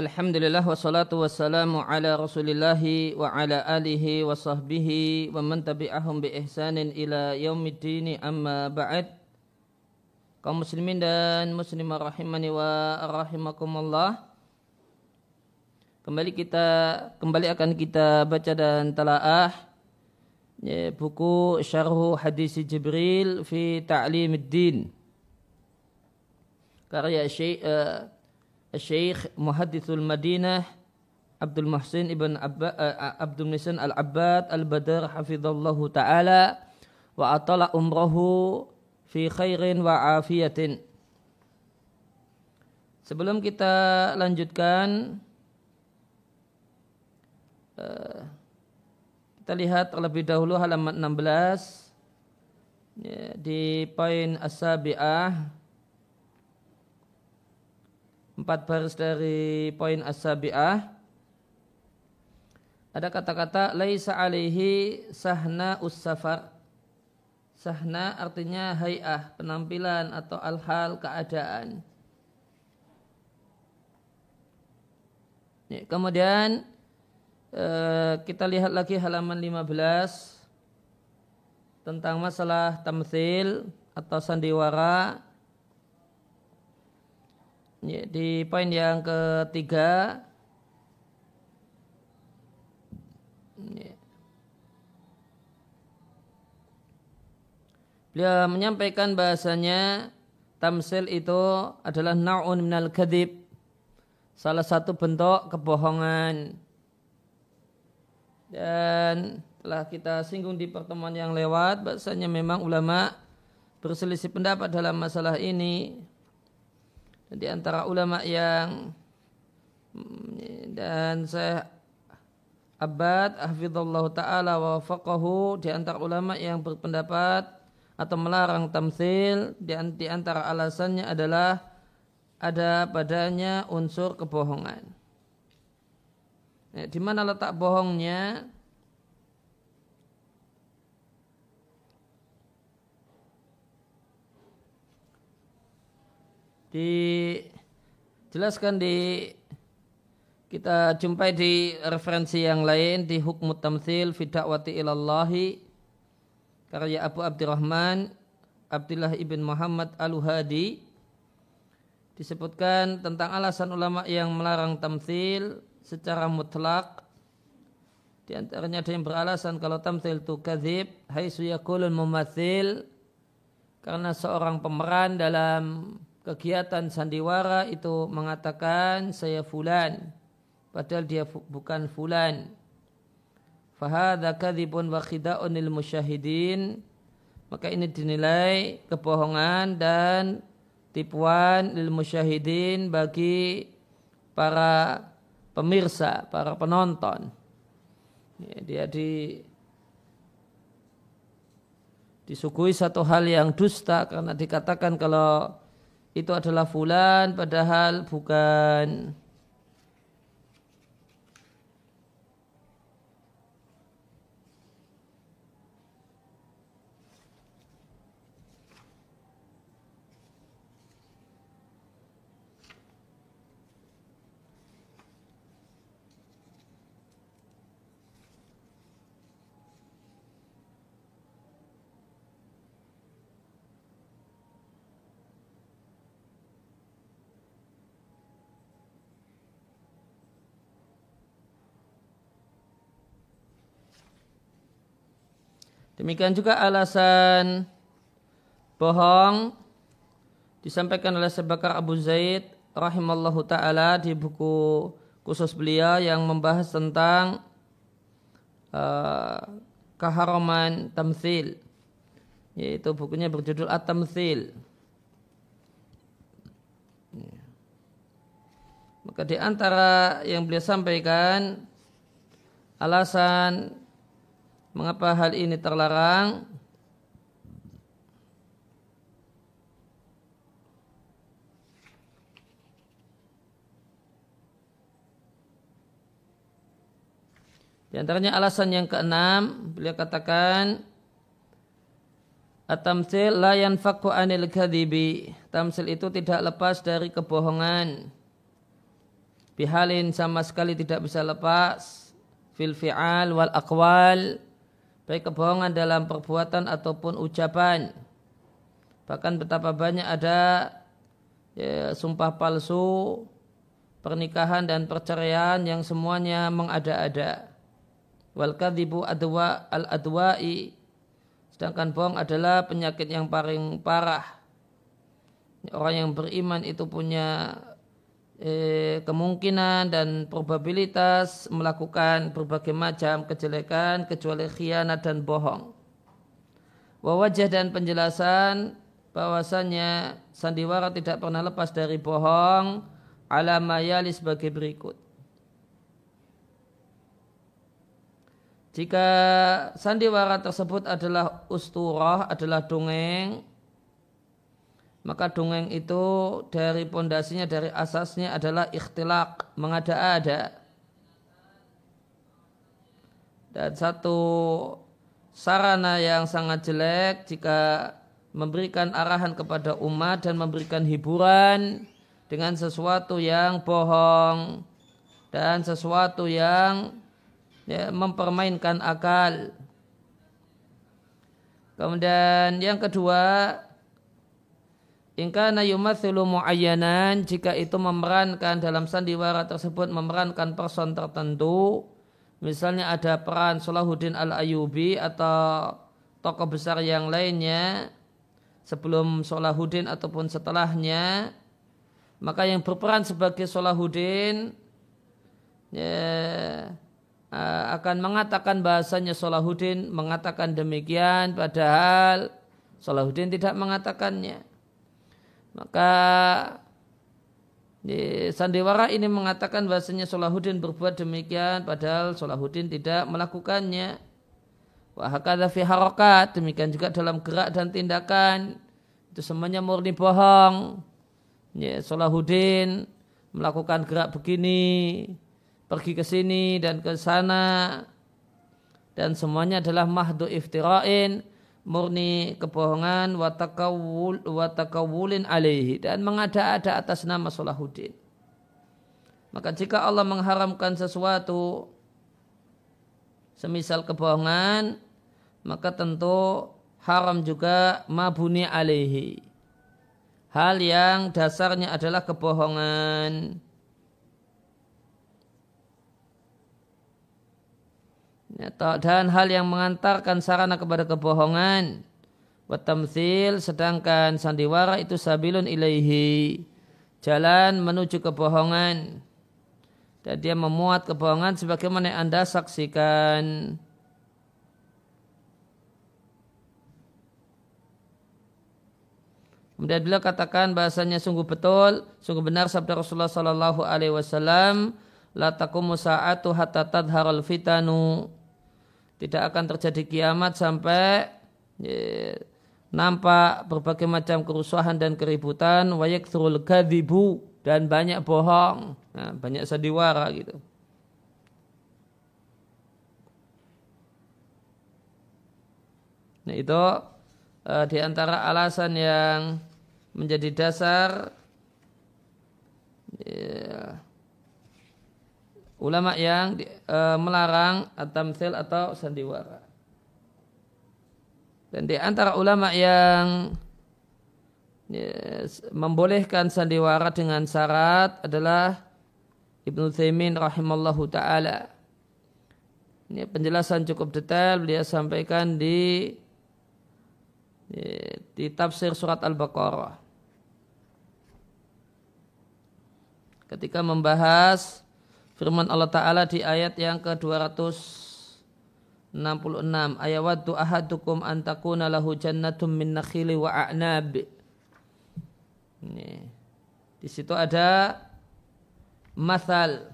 Alhamdulillah wassalatu wassalamu ala rasulillahi wa ala alihi wa sahbihi wa man tabi'ahum bi ihsanin ila yaumiddini amma ba'd. Kaum muslimin dan muslimah rahimani wa rahimakumullah. Kembali kita kembali akan kita baca dan telaah ya, buku syarhu hadis Jibril fi ta'limiddin karya Syekh uh, Syekh Muhaddithul Madinah Abdul Muhsin ibn Abba, uh, Abdul Muhsin Al-Abbad Al-Badar hafizallahu taala wa atala umrahu fi khairin wa afiyatin. Sebelum kita lanjutkan uh, kita lihat terlebih dahulu halaman 16 ya, di poin as-sabi'ah empat baris dari poin as-sabi'ah. Ada kata-kata laisa alaihi sahna us-safar. Sahna artinya hay'ah penampilan atau al-hal keadaan. Ya, kemudian eh, kita lihat lagi halaman 15 tentang masalah tamthil atau sandiwara di poin yang ketiga. Ya. Beliau menyampaikan bahasanya tamsil itu adalah na'un minal kadib salah satu bentuk kebohongan. Dan telah kita singgung di pertemuan yang lewat bahasanya memang ulama berselisih pendapat dalam masalah ini di antara ulama yang dan saya Abad Hafizullah Ta'ala wa faqahu di antara ulama yang berpendapat atau melarang tamsil di antara alasannya adalah ada padanya unsur kebohongan. Ya, di mana letak bohongnya? Dijelaskan di kita jumpai di referensi yang lain di hukum tamsil fi ilallahi karya Abu Abdurrahman Abdullah ibn Muhammad Al-Hadi disebutkan tentang alasan ulama yang melarang tamsil secara mutlak. Di antaranya ada yang beralasan kalau tamsil itu kadzib haitsu yakulul mumatsil karena seorang pemeran dalam kegiatan sandiwara itu mengatakan saya fulan. Padahal dia bukan fulan. Fahadha kadzibun wa khida'un lil musyahidin. Maka ini dinilai kebohongan dan tipuan lil musyahidin bagi para pemirsa, para penonton. Ya, dia di disuguhi satu hal yang dusta karena dikatakan kalau itu adalah fulan padahal bukan Demikian juga alasan bohong disampaikan oleh Sebakar Abu Zaid rahimallahu taala di buku khusus beliau yang membahas tentang uh, keharaman tamthil yaitu bukunya berjudul At-Tamthil. Maka di antara yang beliau sampaikan alasan Mengapa hal ini terlarang? Di antaranya alasan yang keenam, beliau katakan At-tamsil la yanfaku anil kadhibi. Tamsil itu tidak lepas dari kebohongan. bihalin sama sekali tidak bisa lepas fil fi'al wal aqwal baik kebohongan dalam perbuatan ataupun ucapan. Bahkan betapa banyak ada ya, sumpah palsu pernikahan dan perceraian yang semuanya mengada-ada. Wal kadzibu adwa al adwa'i. Sedangkan bohong adalah penyakit yang paling parah. Orang yang beriman itu punya eh, kemungkinan dan probabilitas melakukan berbagai macam kejelekan kecuali khianat dan bohong. Wawajah dan penjelasan bahwasanya sandiwara tidak pernah lepas dari bohong ala mayali sebagai berikut. Jika sandiwara tersebut adalah usturah, adalah dongeng, maka dongeng itu dari pondasinya dari asasnya adalah ikhtilak mengada-ada dan satu sarana yang sangat jelek jika memberikan arahan kepada umat dan memberikan hiburan dengan sesuatu yang bohong dan sesuatu yang ya, mempermainkan akal. Kemudian yang kedua Ingkana yumathilu mu'ayyanan jika itu memerankan dalam sandiwara tersebut memerankan person tertentu misalnya ada peran Salahuddin al-Ayubi atau tokoh besar yang lainnya sebelum Salahuddin ataupun setelahnya maka yang berperan sebagai Salahuddin ya, akan mengatakan bahasanya Salahuddin mengatakan demikian padahal Salahuddin tidak mengatakannya maka di sandiwara ini mengatakan bahasanya Solahuddin berbuat demikian padahal Solahuddin tidak melakukannya. Wahakadha fi harokat, demikian juga dalam gerak dan tindakan. Itu semuanya murni bohong. Ya, Solahuddin melakukan gerak begini, pergi ke sini dan ke sana. Dan semuanya adalah mahdu iftira'in, murni kebohongan watakawul watakawulin alaihi dan mengada-ada atas nama Salahuddin. Maka jika Allah mengharamkan sesuatu semisal kebohongan, maka tentu haram juga mabuni alaihi. Hal yang dasarnya adalah kebohongan. Dan hal yang mengantarkan sarana kepada kebohongan. Watamsil sedangkan sandiwara itu sabilun ilaihi. Jalan menuju kebohongan. Dan dia memuat kebohongan sebagaimana yang anda saksikan. Kemudian beliau katakan bahasanya sungguh betul, sungguh benar sabda Rasulullah Sallallahu Alaihi Wasallam, la sa'atu hatta tadharul fitanu tidak akan terjadi kiamat sampai ya, nampak berbagai macam kerusuhan dan keributan. Wayak kadibu dan banyak bohong. Nah, banyak sandiwara gitu. Nah itu uh, di antara alasan yang menjadi dasar ya, ulama yang e, melarang at-tamtsil atau sandiwara. Dan di antara ulama yang ya, membolehkan sandiwara dengan syarat adalah Ibnu Taimin rahimallahu taala. Ini penjelasan cukup detail beliau sampaikan di di, di tafsir surat Al-Baqarah. Ketika membahas firman Allah Ta'ala di ayat yang ke-266 ayawaddu ahadukum antakuna lahu jannatum min nakhili wa a'nab. Ini. Di situ ada masal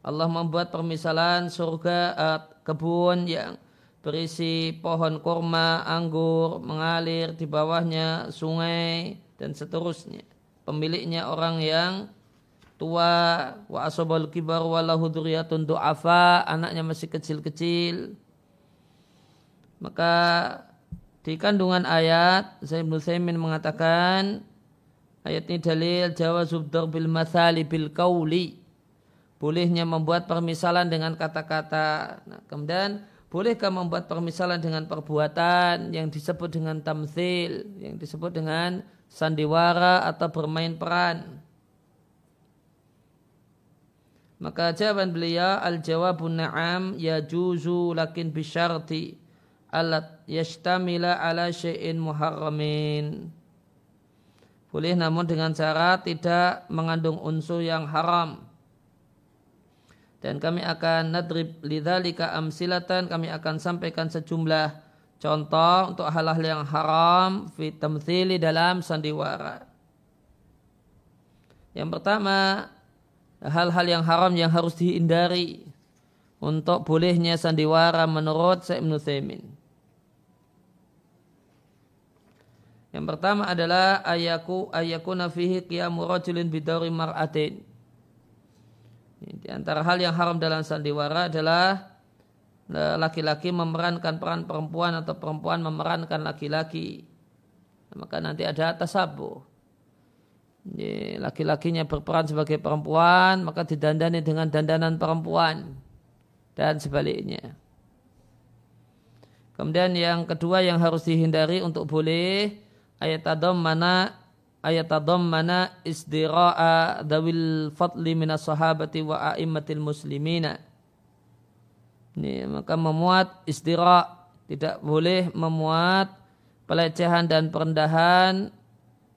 Allah membuat permisalan surga uh, kebun yang berisi pohon kurma, anggur, mengalir di bawahnya sungai dan seterusnya. Pemiliknya orang yang tua wa asobal kibar wa lahu dzurriyyatun du'afa anaknya masih kecil-kecil maka di kandungan ayat Zaid bin mengatakan ayat ini dalil jawazub bil mathali bil kauli bolehnya membuat permisalan dengan kata-kata. Nah, kemudian bolehkah membuat permisalan dengan perbuatan yang disebut dengan tamthil, yang disebut dengan sandiwara atau bermain peran. Maka jawaban beliau al-jawabun na'am yajuzu lakin bisyarti alat yashtamila ala syai'in muharramin. Boleh namun dengan cara tidak mengandung unsur yang haram dan kami akan nadrib lidzalika amsilatan kami akan sampaikan sejumlah contoh untuk hal-hal yang haram fi tamthili dalam sandiwara. Yang pertama, hal-hal yang haram yang harus dihindari untuk bolehnya sandiwara menurut Syekh Ibnu Yang pertama adalah ayaku ayakuna fihi qiyamu rajulin bidawri mar'atin di antara hal yang haram dalam sandiwara adalah e, laki-laki memerankan peran perempuan atau perempuan memerankan laki-laki. Maka nanti ada tasabuh. Laki-lakinya berperan sebagai perempuan, maka didandani dengan dandanan perempuan. Dan sebaliknya. Kemudian yang kedua yang harus dihindari untuk boleh ayat adam mana ayat mana isdira'a dawil fadli minas sahabati wa a'immatil muslimina. Ini maka memuat istira tidak boleh memuat pelecehan dan perendahan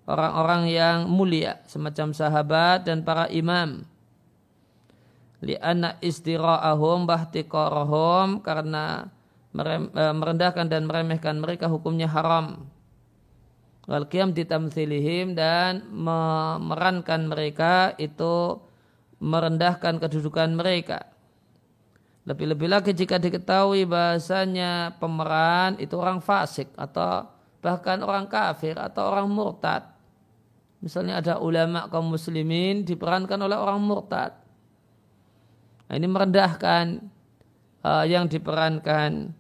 orang-orang yang mulia semacam sahabat dan para imam. Lianna istira'ahum bahtiqarahum karena eh, merendahkan dan meremehkan mereka hukumnya haram wal qiyam ditamthilihim dan memerankan mereka itu merendahkan kedudukan mereka. Lebih-lebih lagi jika diketahui bahasanya pemeran itu orang fasik atau bahkan orang kafir atau orang murtad. Misalnya ada ulama kaum muslimin diperankan oleh orang murtad. Nah, ini merendahkan uh, yang diperankan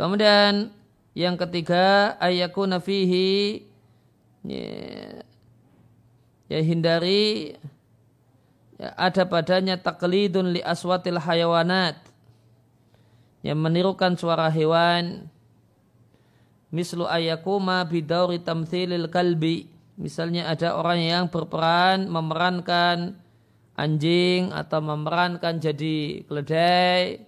Kemudian yang ketiga ayakuna fihi ya, ya hindari ya, ada padanya taklidun li aswatil hayawanat yang menirukan suara hewan. Mislu ayakuma bidauri tamthilil kalbi. Misalnya ada orang yang berperan memerankan anjing atau memerankan jadi keledai.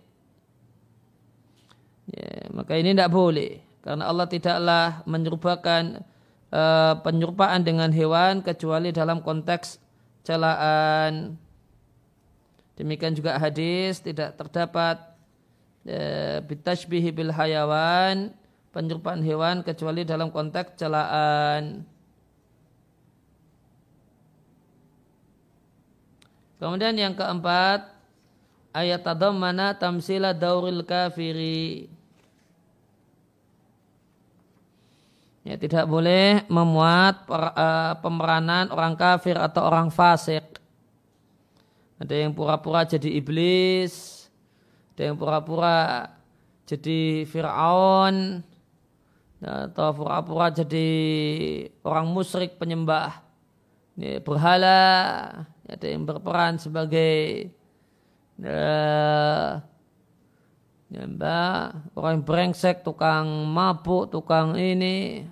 Ya, maka ini tidak boleh. Karena Allah tidaklah menyerupakan uh, penyerupaan dengan hewan kecuali dalam konteks celaan. Demikian juga hadis tidak terdapat uh, bitashbihi bil hayawan penyerupaan hewan kecuali dalam konteks celaan. Kemudian yang keempat ayat mana tamsila dauril kafiri. Ya, tidak boleh memuat per, uh, pemeranan orang kafir atau orang fasik. Ada yang pura-pura jadi iblis, ada yang pura-pura jadi Fir'aun, atau pura-pura jadi orang musyrik penyembah ya, berhala, ada yang berperan sebagai uh, ya orang yang brengsek tukang mabuk tukang ini.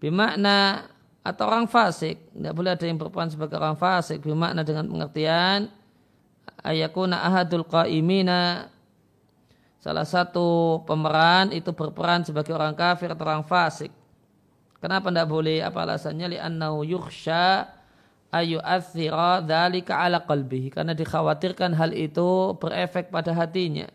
Bimakna atau orang fasik. Tidak boleh ada yang berperan sebagai orang fasik. Bimakna dengan pengertian ayakuna ahadul qaimina. Salah satu pemeran itu berperan sebagai orang kafir atau orang fasik. Kenapa tidak boleh? Apa alasannya? Li annahu yukhsha ayu athira dzalika ala qalbihi. Karena dikhawatirkan hal itu berefek pada hatinya.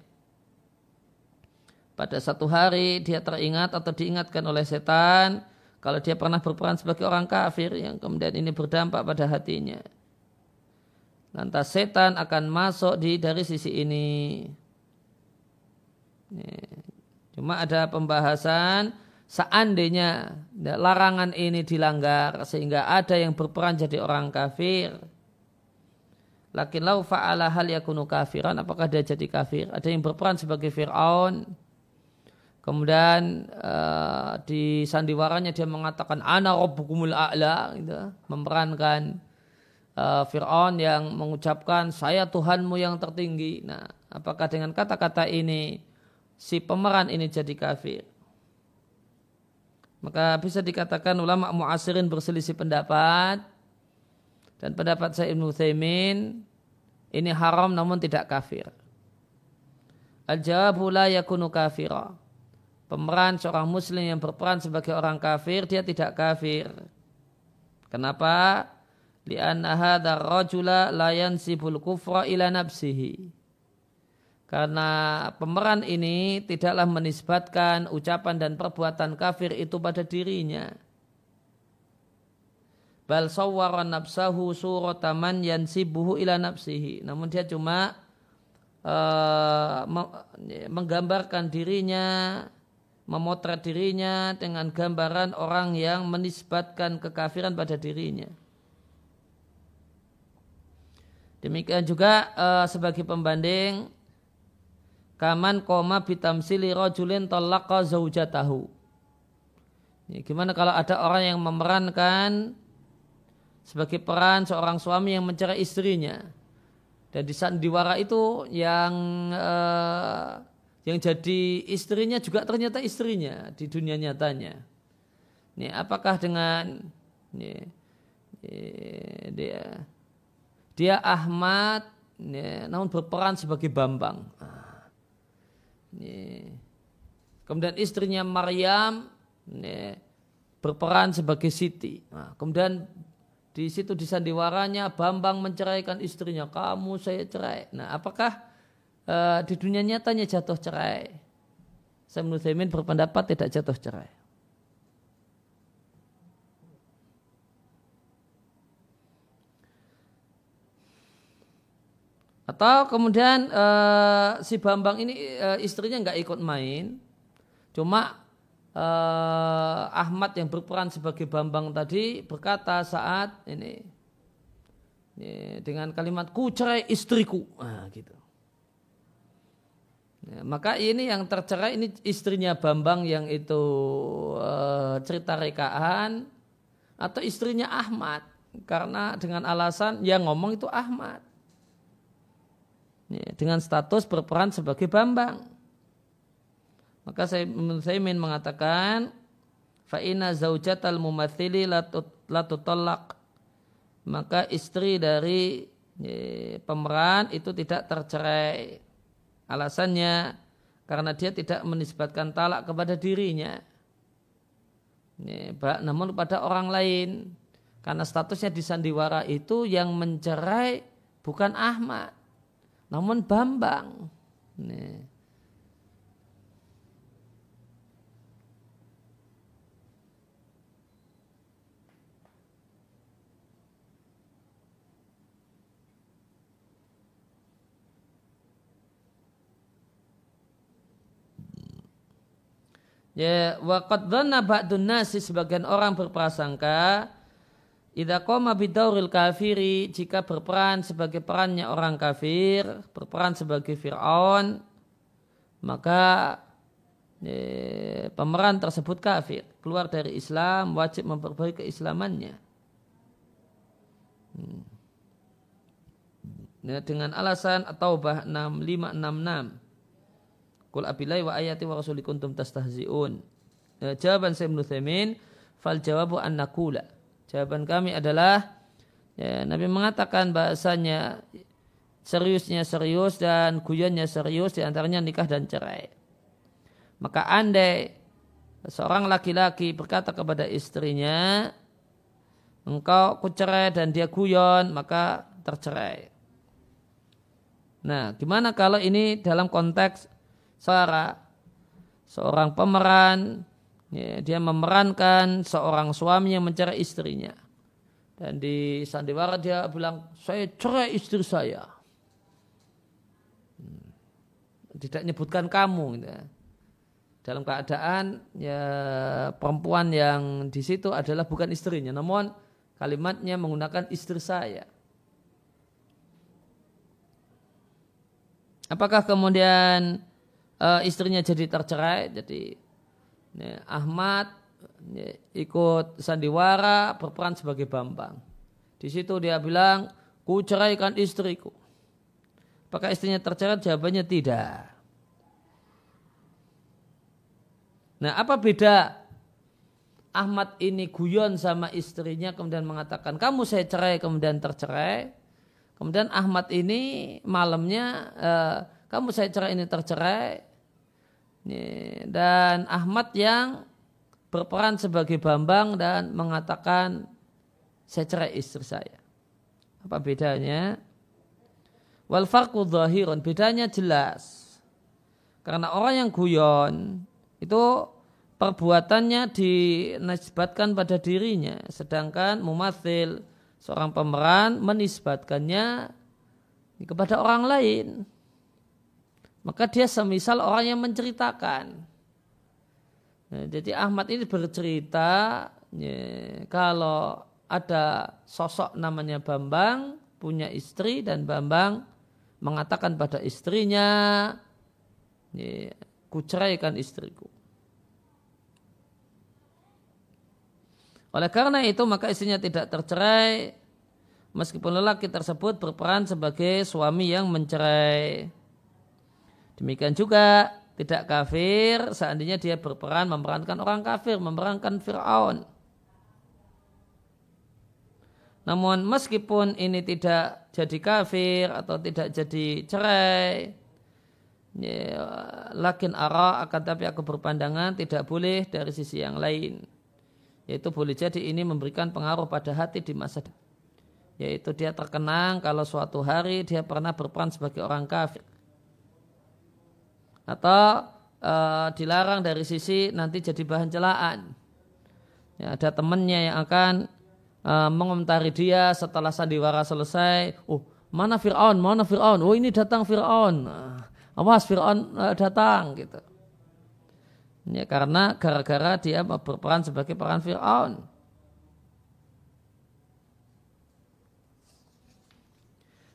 Pada satu hari dia teringat atau diingatkan oleh setan kalau dia pernah berperan sebagai orang kafir yang kemudian ini berdampak pada hatinya. Lantas setan akan masuk di dari sisi ini. Cuma ada pembahasan seandainya larangan ini dilanggar sehingga ada yang berperan jadi orang kafir. Lakin lau fa'ala hal yakunu kafiran apakah dia jadi kafir? Ada yang berperan sebagai Fir'aun. Kemudian uh, di sandiwaranya dia mengatakan ana rabbukumul a'la gitu, memerankan uh, Fir'aun yang mengucapkan saya Tuhanmu yang tertinggi. Nah, apakah dengan kata-kata ini si pemeran ini jadi kafir? Maka bisa dikatakan ulama muasirin berselisih pendapat dan pendapat saya Ibnu Thaymin ini haram namun tidak kafir. Al-jawabu la yakunu kafira pemeran seorang muslim yang berperan sebagai orang kafir dia tidak kafir. Kenapa? Lianna hadha rajula la yansibul kufra ila nafsihi. Karena pemeran ini tidaklah menisbatkan ucapan dan perbuatan kafir itu pada dirinya. Bal sawwara nafsahu surataman yansibuhu ila nafsihi. Namun dia cuma uh, menggambarkan dirinya memotret dirinya dengan gambaran orang yang menisbatkan kekafiran pada dirinya. Demikian juga uh, sebagai pembanding kaman koma bitamsili rojulin tolaqa zaujatahu. Ya, gimana kalau ada orang yang memerankan sebagai peran seorang suami yang mencerai istrinya dan di sandiwara itu yang uh, yang jadi istrinya juga ternyata istrinya di dunia nyatanya. Ini apakah dengan ini, dia dia Ahmad ini, namun berperan sebagai Bambang. Ini. Kemudian istrinya Maryam ini, berperan sebagai Siti. Nah, kemudian di situ di sandiwaranya Bambang menceraikan istrinya. Kamu saya cerai. Nah, apakah uh, di dunia nyatanya jatuh cerai. Saya menurut berpendapat tidak jatuh cerai. Atau kemudian uh, si Bambang ini uh, istrinya nggak ikut main, cuma uh, Ahmad yang berperan sebagai Bambang tadi berkata saat ini, ini dengan kalimat ku cerai istriku, nah, gitu. Ya, maka ini yang tercerai ini istrinya Bambang yang itu cerita rekaan atau istrinya Ahmad. Karena dengan alasan yang ngomong itu Ahmad dengan status berperan sebagai Bambang. Maka saya ingin mengatakan fa'ina zaujatal mumathili latutolak maka istri dari pemeran itu tidak tercerai Alasannya karena dia tidak menisbatkan talak kepada dirinya. namun pada orang lain. Karena statusnya di sandiwara itu yang mencerai bukan Ahmad. Namun Bambang. Nih. Ya, wa qad dhanna ba'dun nasi sebagian orang berprasangka idza qama bidauril kafiri jika berperan sebagai perannya orang kafir, berperan sebagai Firaun, maka ya, pemeran tersebut kafir, keluar dari Islam, wajib memperbaiki keislamannya. Hmm. Ya, dengan alasan at-taubah 6566 Kul abilai wa ayati wa rasuli kuntum tastahzi'un. Ya, jawaban saya Ibn Thaymin, fal jawabu an nakula. Jawaban kami adalah ya, Nabi mengatakan bahasanya seriusnya serius dan guyonnya serius di antaranya nikah dan cerai. Maka andai seorang laki-laki berkata kepada istrinya, engkau kucerai dan dia guyon, maka tercerai. Nah, gimana kalau ini dalam konteks Sarah seorang pemeran ya, dia memerankan seorang suami yang mencari istrinya dan di sandiwara dia bilang saya cerai istri saya hmm. tidak menyebutkan kamu gitu. Ya. dalam keadaan ya perempuan yang di situ adalah bukan istrinya namun kalimatnya menggunakan istri saya apakah kemudian uh, istrinya jadi tercerai, jadi Ahmad ikut sandiwara berperan sebagai Bambang. Di situ dia bilang, ku ceraikan istriku. Apakah istrinya tercerai? Jawabannya tidak. Nah apa beda Ahmad ini guyon sama istrinya kemudian mengatakan kamu saya cerai kemudian tercerai. Kemudian Ahmad ini malamnya eh, kamu saya cerai ini tercerai. Dan Ahmad yang berperan sebagai Bambang dan mengatakan saya cerai istri saya. Apa bedanya? Wal farqu zahirun, bedanya jelas. Karena orang yang guyon itu perbuatannya dinisbatkan pada dirinya. Sedangkan mumathil, seorang pemeran menisbatkannya kepada orang lain. Maka dia semisal orang yang menceritakan. Nah, jadi Ahmad ini bercerita ya, kalau ada sosok namanya Bambang punya istri dan Bambang mengatakan pada istrinya ya, kuceraikan istriku. Oleh karena itu maka istrinya tidak tercerai meskipun lelaki tersebut berperan sebagai suami yang mencerai. Demikian juga tidak kafir seandainya dia berperan memerankan orang kafir, memerankan Fir'aun. Namun meskipun ini tidak jadi kafir atau tidak jadi cerai, ya, lakin ara akan tapi aku berpandangan tidak boleh dari sisi yang lain. Yaitu boleh jadi ini memberikan pengaruh pada hati di masa depan. Yaitu dia terkenang kalau suatu hari dia pernah berperan sebagai orang kafir atau e, dilarang dari sisi nanti jadi bahan celaan. Ya, ada temannya yang akan e, mengomentari dia setelah sandiwara selesai. Oh, mana Fir'aun? Mana Fir'aun? Oh, ini datang Fir'aun. Nah, awas Fir'aun e, datang gitu. Ya, karena gara-gara dia berperan sebagai peran Fir'aun.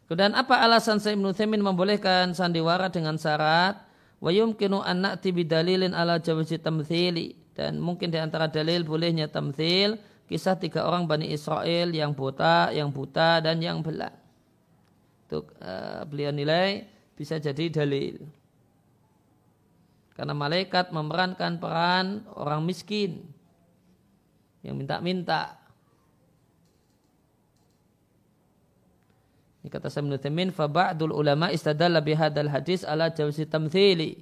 Kemudian apa alasan Sayyid Ibn membolehkan sandiwara dengan syarat wa yumkinu an na'ti bidalilin ala jawazi tamthili dan mungkin di antara dalil bolehnya tamthil kisah tiga orang Bani Israel yang buta, yang buta dan yang belang. Itu uh, beliau nilai bisa jadi dalil. Karena malaikat memerankan peran orang miskin yang minta-minta Ini kata Ibnu Taimin fa ba'dul ulama istadalla bihadzal hadis ala jawzi tamthili.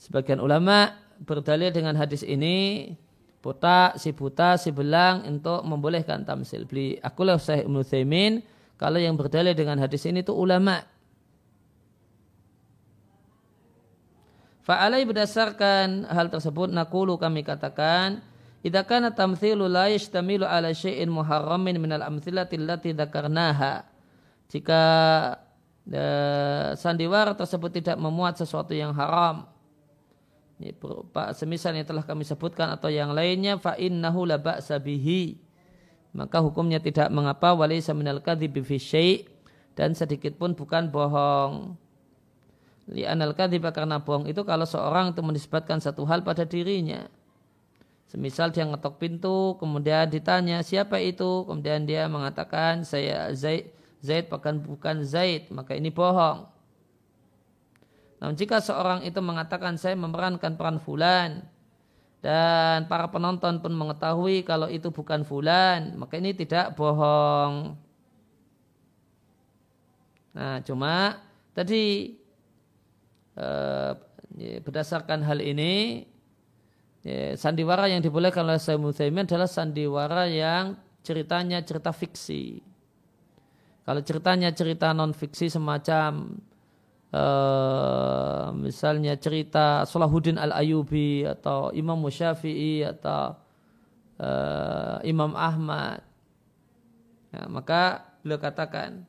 Sebagian ulama berdalil dengan hadis ini buta, si buta, si belang untuk membolehkan tamsil. Beli akulah Syekh Taimin kalau yang berdalil dengan hadis ini itu ulama. Fa'alai berdasarkan hal tersebut nakulu kami katakan Idza kana tamthilu la yashtamilu ala syai'in muharramin minal amthilati allati dzakarnaha. Jika uh, sandiwara tersebut tidak memuat sesuatu yang haram, ini berupa semisal yang telah kami sebutkan atau yang lainnya fa innahu la ba'sa bihi. Maka hukumnya tidak mengapa walaysa minal kadhibi fi syai' dan sedikit pun bukan bohong. Li'anal kadhiba karena bohong itu kalau seorang itu menisbatkan satu hal pada dirinya Semisal dia ngetok pintu, kemudian ditanya siapa itu, kemudian dia mengatakan saya Zaid, Zaid bukan bukan Zaid, maka ini bohong. Namun jika seorang itu mengatakan saya memerankan peran fulan dan para penonton pun mengetahui kalau itu bukan fulan, maka ini tidak bohong. Nah, cuma tadi eh, berdasarkan hal ini ya, sandiwara yang dibolehkan oleh Syekh Muthaimin adalah sandiwara yang ceritanya cerita fiksi. Kalau ceritanya cerita non fiksi semacam uh, misalnya cerita Salahuddin Al Ayubi atau Imam Musyafi'i atau uh, Imam Ahmad, ya, maka beliau katakan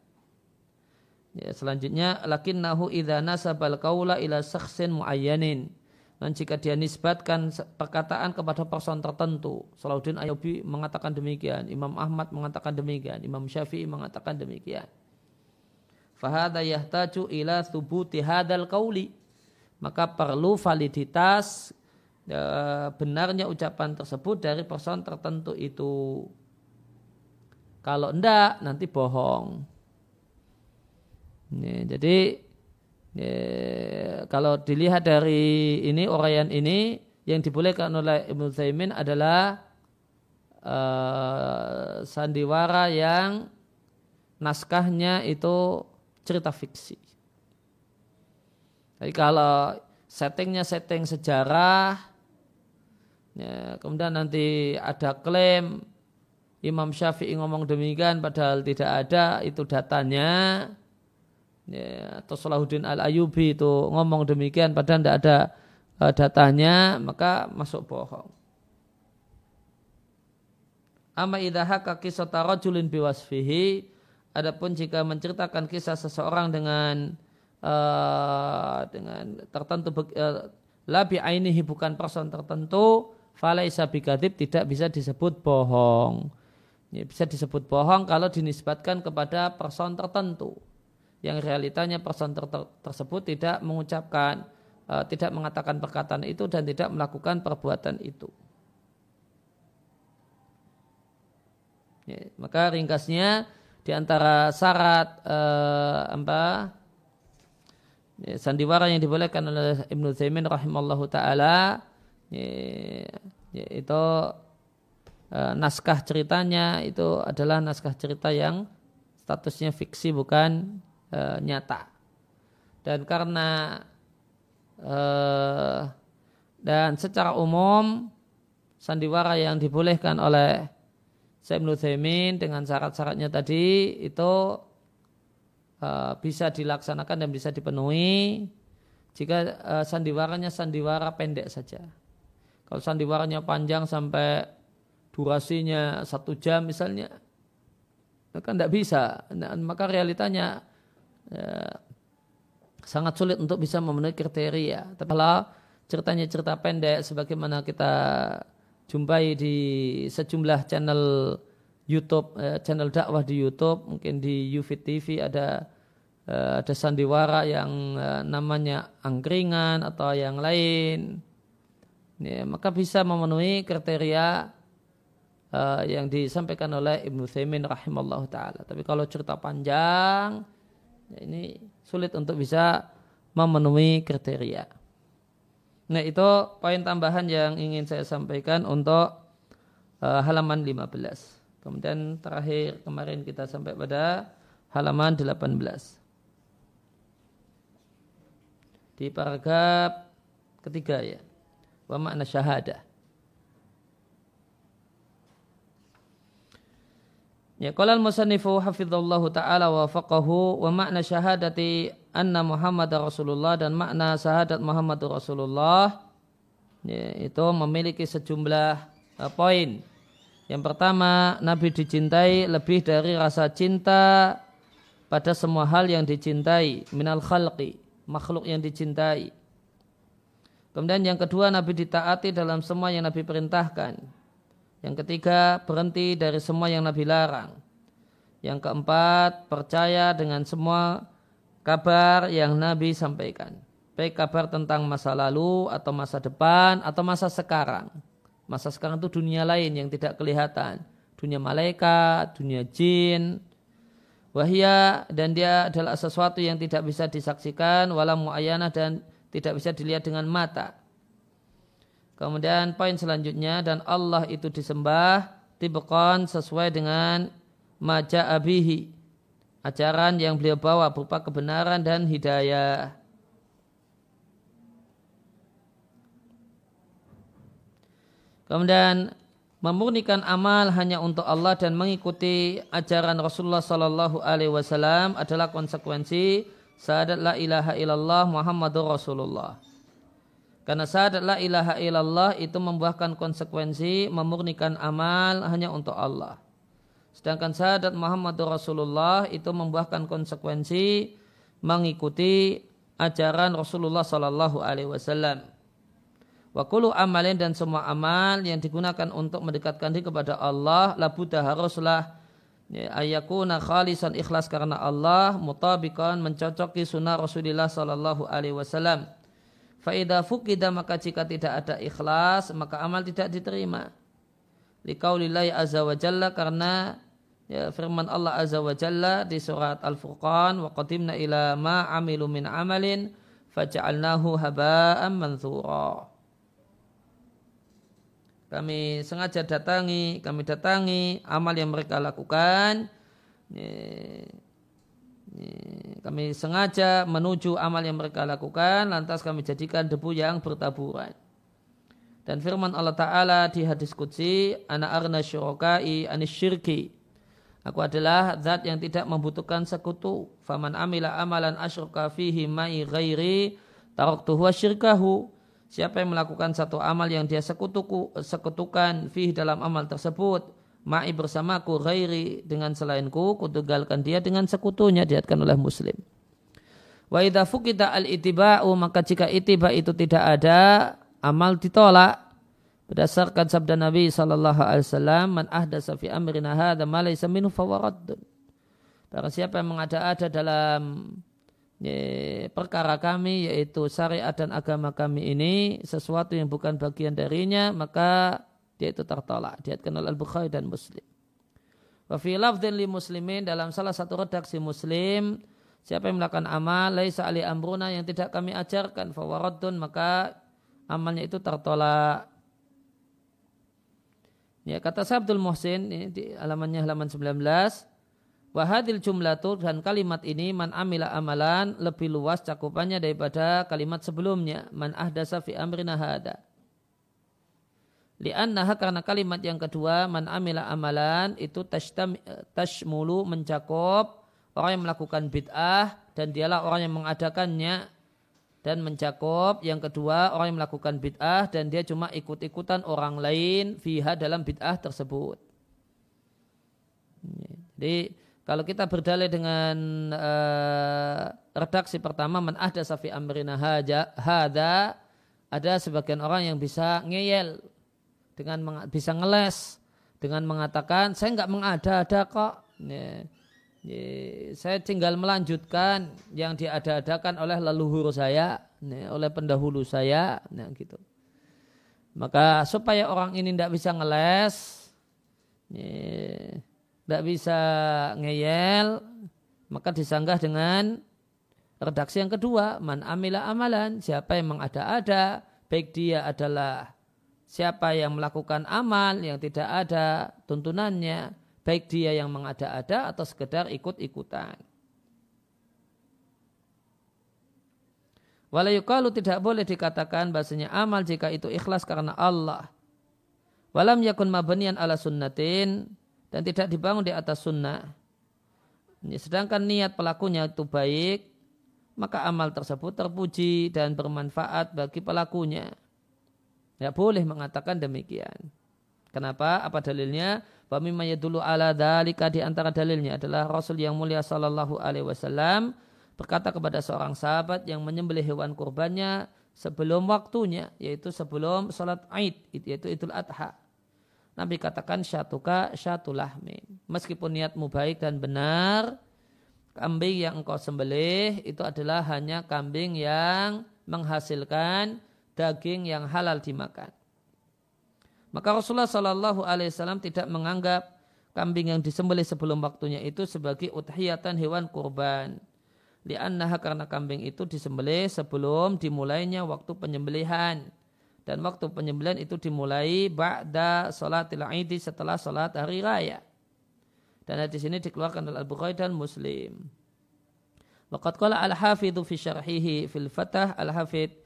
ya, selanjutnya lakinnahu idza nasabal qaula ila sakhsin muayyanin dan jika dia nisbatkan perkataan kepada person tertentu, Salahuddin Ayubi mengatakan demikian, Imam Ahmad mengatakan demikian, Imam Syafi'i mengatakan demikian. Fahada yahtaju ila thubuti hadal kauli. Maka perlu validitas e, benarnya ucapan tersebut dari person tertentu itu. Kalau enggak nanti bohong. Ini, jadi ya, kalau dilihat dari ini uraian ini yang dibolehkan oleh Ibnu Taimin adalah uh, sandiwara yang naskahnya itu cerita fiksi. Jadi kalau settingnya setting sejarah, ya, kemudian nanti ada klaim Imam Syafi'i ngomong demikian padahal tidak ada itu datanya, ya, atau Salahuddin Al Ayubi itu ngomong demikian padahal tidak ada uh, datanya, maka masuk bohong. Amma haka kisah rajulin biwasfihi Adapun jika menceritakan kisah seseorang dengan uh, dengan tertentu uh, labi ainihi bukan person tertentu falaisa bikadib tidak bisa disebut bohong. Ya, bisa disebut bohong kalau dinisbatkan kepada person tertentu yang realitanya person ter tersebut tidak mengucapkan uh, tidak mengatakan perkataan itu dan tidak melakukan perbuatan itu. Ya, maka ringkasnya di antara syarat eh, apa ya, sandiwara yang dibolehkan oleh Ibnu Zaimin rahimallahu taala ya, yaitu eh, naskah ceritanya itu adalah naskah cerita yang statusnya fiksi bukan eh, nyata dan karena eh, dan secara umum sandiwara yang dibolehkan oleh Syekh dengan syarat-syaratnya tadi itu uh, bisa dilaksanakan dan bisa dipenuhi jika uh, sandiwaranya sandiwara pendek saja. Kalau sandiwaranya panjang sampai durasinya satu jam misalnya, maka tidak bisa. Nah, maka realitanya uh, sangat sulit untuk bisa memenuhi kriteria. Tapi kalau ceritanya cerita pendek sebagaimana kita jumpai di sejumlah channel YouTube, eh, channel dakwah di YouTube, mungkin di Ufit TV ada eh, ada sandiwara yang eh, namanya angkringan atau yang lain, ya, maka bisa memenuhi kriteria eh, yang disampaikan oleh Ibnu Thaimin rahimahullah taala. Tapi kalau cerita panjang, ya ini sulit untuk bisa memenuhi kriteria. Nah itu poin tambahan yang ingin saya sampaikan untuk uh, halaman 15. Kemudian terakhir kemarin kita sampai pada halaman 18. Di paragraf ketiga ya. Wa makna syahadah. Ya, qala al-musannifu hafizallahu taala wa faqahu wa makna syahadati anna Muhammad Rasulullah dan makna syahadat Muhammad Rasulullah ya, itu memiliki sejumlah uh, poin. Yang pertama, Nabi dicintai lebih dari rasa cinta pada semua hal yang dicintai minal khalqi, makhluk yang dicintai. Kemudian yang kedua, Nabi ditaati dalam semua yang Nabi perintahkan. Yang ketiga, berhenti dari semua yang Nabi larang. Yang keempat, percaya dengan semua kabar yang Nabi sampaikan. Baik kabar tentang masa lalu atau masa depan atau masa sekarang. Masa sekarang itu dunia lain yang tidak kelihatan. Dunia malaikat, dunia jin. Wahia dan dia adalah sesuatu yang tidak bisa disaksikan, walau mu'ayanah dan tidak bisa dilihat dengan mata. Kemudian poin selanjutnya dan Allah itu disembah tibqan sesuai dengan maja abihi ajaran yang beliau bawa berupa kebenaran dan hidayah. Kemudian memurnikan amal hanya untuk Allah dan mengikuti ajaran Rasulullah Sallallahu Alaihi Wasallam adalah konsekuensi syahadat la ilaha illallah Muhammadur Rasulullah. Karena syahadat la ilaha illallah itu membuahkan konsekuensi memurnikan amal hanya untuk Allah. Sedangkan syahadat Muhammadur Rasulullah itu membuahkan konsekuensi mengikuti ajaran Rasulullah Sallallahu Alaihi Wasallam. Wa kulu amalin dan semua amal yang digunakan untuk mendekatkan diri kepada Allah labuda haruslah ya, ayakuna khalisan ikhlas karena Allah mutabikan mencocoki sunnah Rasulullah Sallallahu Alaihi Wasallam Faidah fukida maka jika tidak ada ikhlas maka amal tidak diterima. Likaulillahi azza wa jalla karena ya, firman Allah azza wa jalla di surat Al-Furqan wa qadimna ila ma amilu min amalin faja'alnahu haba'an manthura. Kami sengaja datangi, kami datangi amal yang mereka lakukan. Ya, kami sengaja menuju amal yang mereka lakukan, lantas kami jadikan debu yang bertaburan. Dan firman Allah Ta'ala di hadis Qudsi, Ana arna syurokai anis syirki. Aku adalah zat yang tidak membutuhkan sekutu. Faman amila amalan asyroka fihi ma'i ghairi taraktuhu syirkahu. Siapa yang melakukan satu amal yang dia sekutuku, sekutukan fihi dalam amal tersebut, ma'i bersamaku ghairi dengan selainku kutugalkan dia dengan sekutunya diatkan oleh muslim. Wa idza fuqida al itiba'u maka jika itiba itu tidak ada amal ditolak. Berdasarkan sabda Nabi sallallahu alaihi wasallam man ahdasa fi amrina hadza ma laysa minhu fawaraddun Barang siapa yang mengada-ada dalam perkara kami yaitu syariat dan agama kami ini sesuatu yang bukan bagian darinya maka dia itu tertolak. Diatkan oleh Al-Bukhari dan Muslim. Wa fi lafdhin li muslimin dalam salah satu redaksi muslim siapa yang melakukan amal laisa ali amruna yang tidak kami ajarkan fawaradun maka amalnya itu tertolak. Ya kata Sabdul Muhsin ini di halamannya halaman 19 Wahadil jumlatu dan kalimat ini man amila amalan lebih luas cakupannya daripada kalimat sebelumnya man ahdasa fi amrina hada. Liannaha karena kalimat yang kedua man amila amalan itu tashtam, tashmulu mencakup orang yang melakukan bid'ah dan dialah orang yang mengadakannya dan mencakup yang kedua orang yang melakukan bid'ah dan dia cuma ikut-ikutan orang lain fiha dalam bid'ah tersebut. Jadi kalau kita berdalih dengan uh, redaksi pertama man ahda safi amrina hada ada sebagian orang yang bisa ngeyel dengan bisa ngeles dengan mengatakan saya nggak mengada-ada kok. Ya, ya, saya tinggal melanjutkan yang diada-adakan oleh leluhur saya, ya, oleh pendahulu saya, nah gitu. Maka supaya orang ini tidak bisa ngeles, tidak ya, bisa ngeyel, maka disanggah dengan redaksi yang kedua, man amila amalan, siapa yang mengada-ada, baik dia adalah siapa yang melakukan amal yang tidak ada tuntunannya, baik dia yang mengada-ada atau sekedar ikut-ikutan. Walayukalu tidak boleh dikatakan bahasanya amal jika itu ikhlas karena Allah. Walam yakun mabnian ala sunnatin dan tidak dibangun di atas sunnah. Sedangkan niat pelakunya itu baik, maka amal tersebut terpuji dan bermanfaat bagi pelakunya. Ya boleh mengatakan demikian. Kenapa? Apa dalilnya? Bamimma dulu ala dalika di antara dalilnya adalah Rasul yang mulia sallallahu alaihi wasallam berkata kepada seorang sahabat yang menyembelih hewan kurbannya sebelum waktunya yaitu sebelum salat Aid yaitu Idul Adha. Nabi katakan syatuka syatulahmin. Meskipun niatmu baik dan benar, kambing yang engkau sembelih itu adalah hanya kambing yang menghasilkan daging yang halal dimakan. Maka Rasulullah Shallallahu Alaihi Wasallam tidak menganggap kambing yang disembelih sebelum waktunya itu sebagai uthiyatan hewan kurban. Liannaha karena kambing itu disembelih sebelum dimulainya waktu penyembelihan. Dan waktu penyembelihan itu dimulai ba'da salatil aidi setelah salat hari raya. Dan di sini dikeluarkan oleh Al-Bukhari dan Muslim. Waqad qala al-hafidhu fi syarhihi fil fatah al-hafidh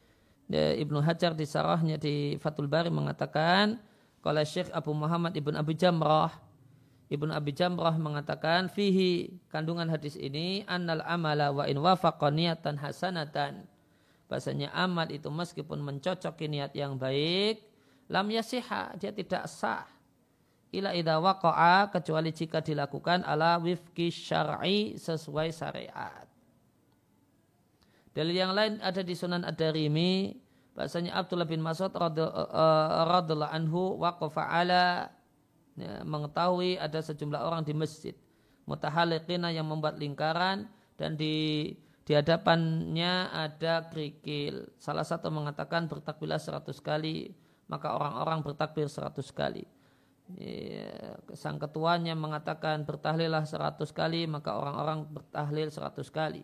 Ibnu Hajar di sarahnya di Fathul Bari mengatakan kalau Syekh Abu Muhammad Ibn Abi Jamrah. Ibn Abi Jamrah mengatakan fihi kandungan hadis ini annal amala wa in wafaqa niatan hasanatan. Bahasanya amal itu meskipun mencocoki niat yang baik lam yasiha dia tidak sah. Ila idha waqa'a kecuali jika dilakukan ala wifki syar'i sesuai syariat Dalil yang lain ada di Sunan Ad-Darimi bahasanya Abdullah bin Mas'ud radhiallahu anhu waqafa ala ya, mengetahui ada sejumlah orang di masjid mutahaliqina yang membuat lingkaran dan di di hadapannya ada kerikil. Salah satu mengatakan bertakbirlah seratus kali, maka orang-orang bertakbir seratus kali. Sang ketuanya mengatakan bertahlillah seratus kali, maka orang-orang bertahlil seratus kali.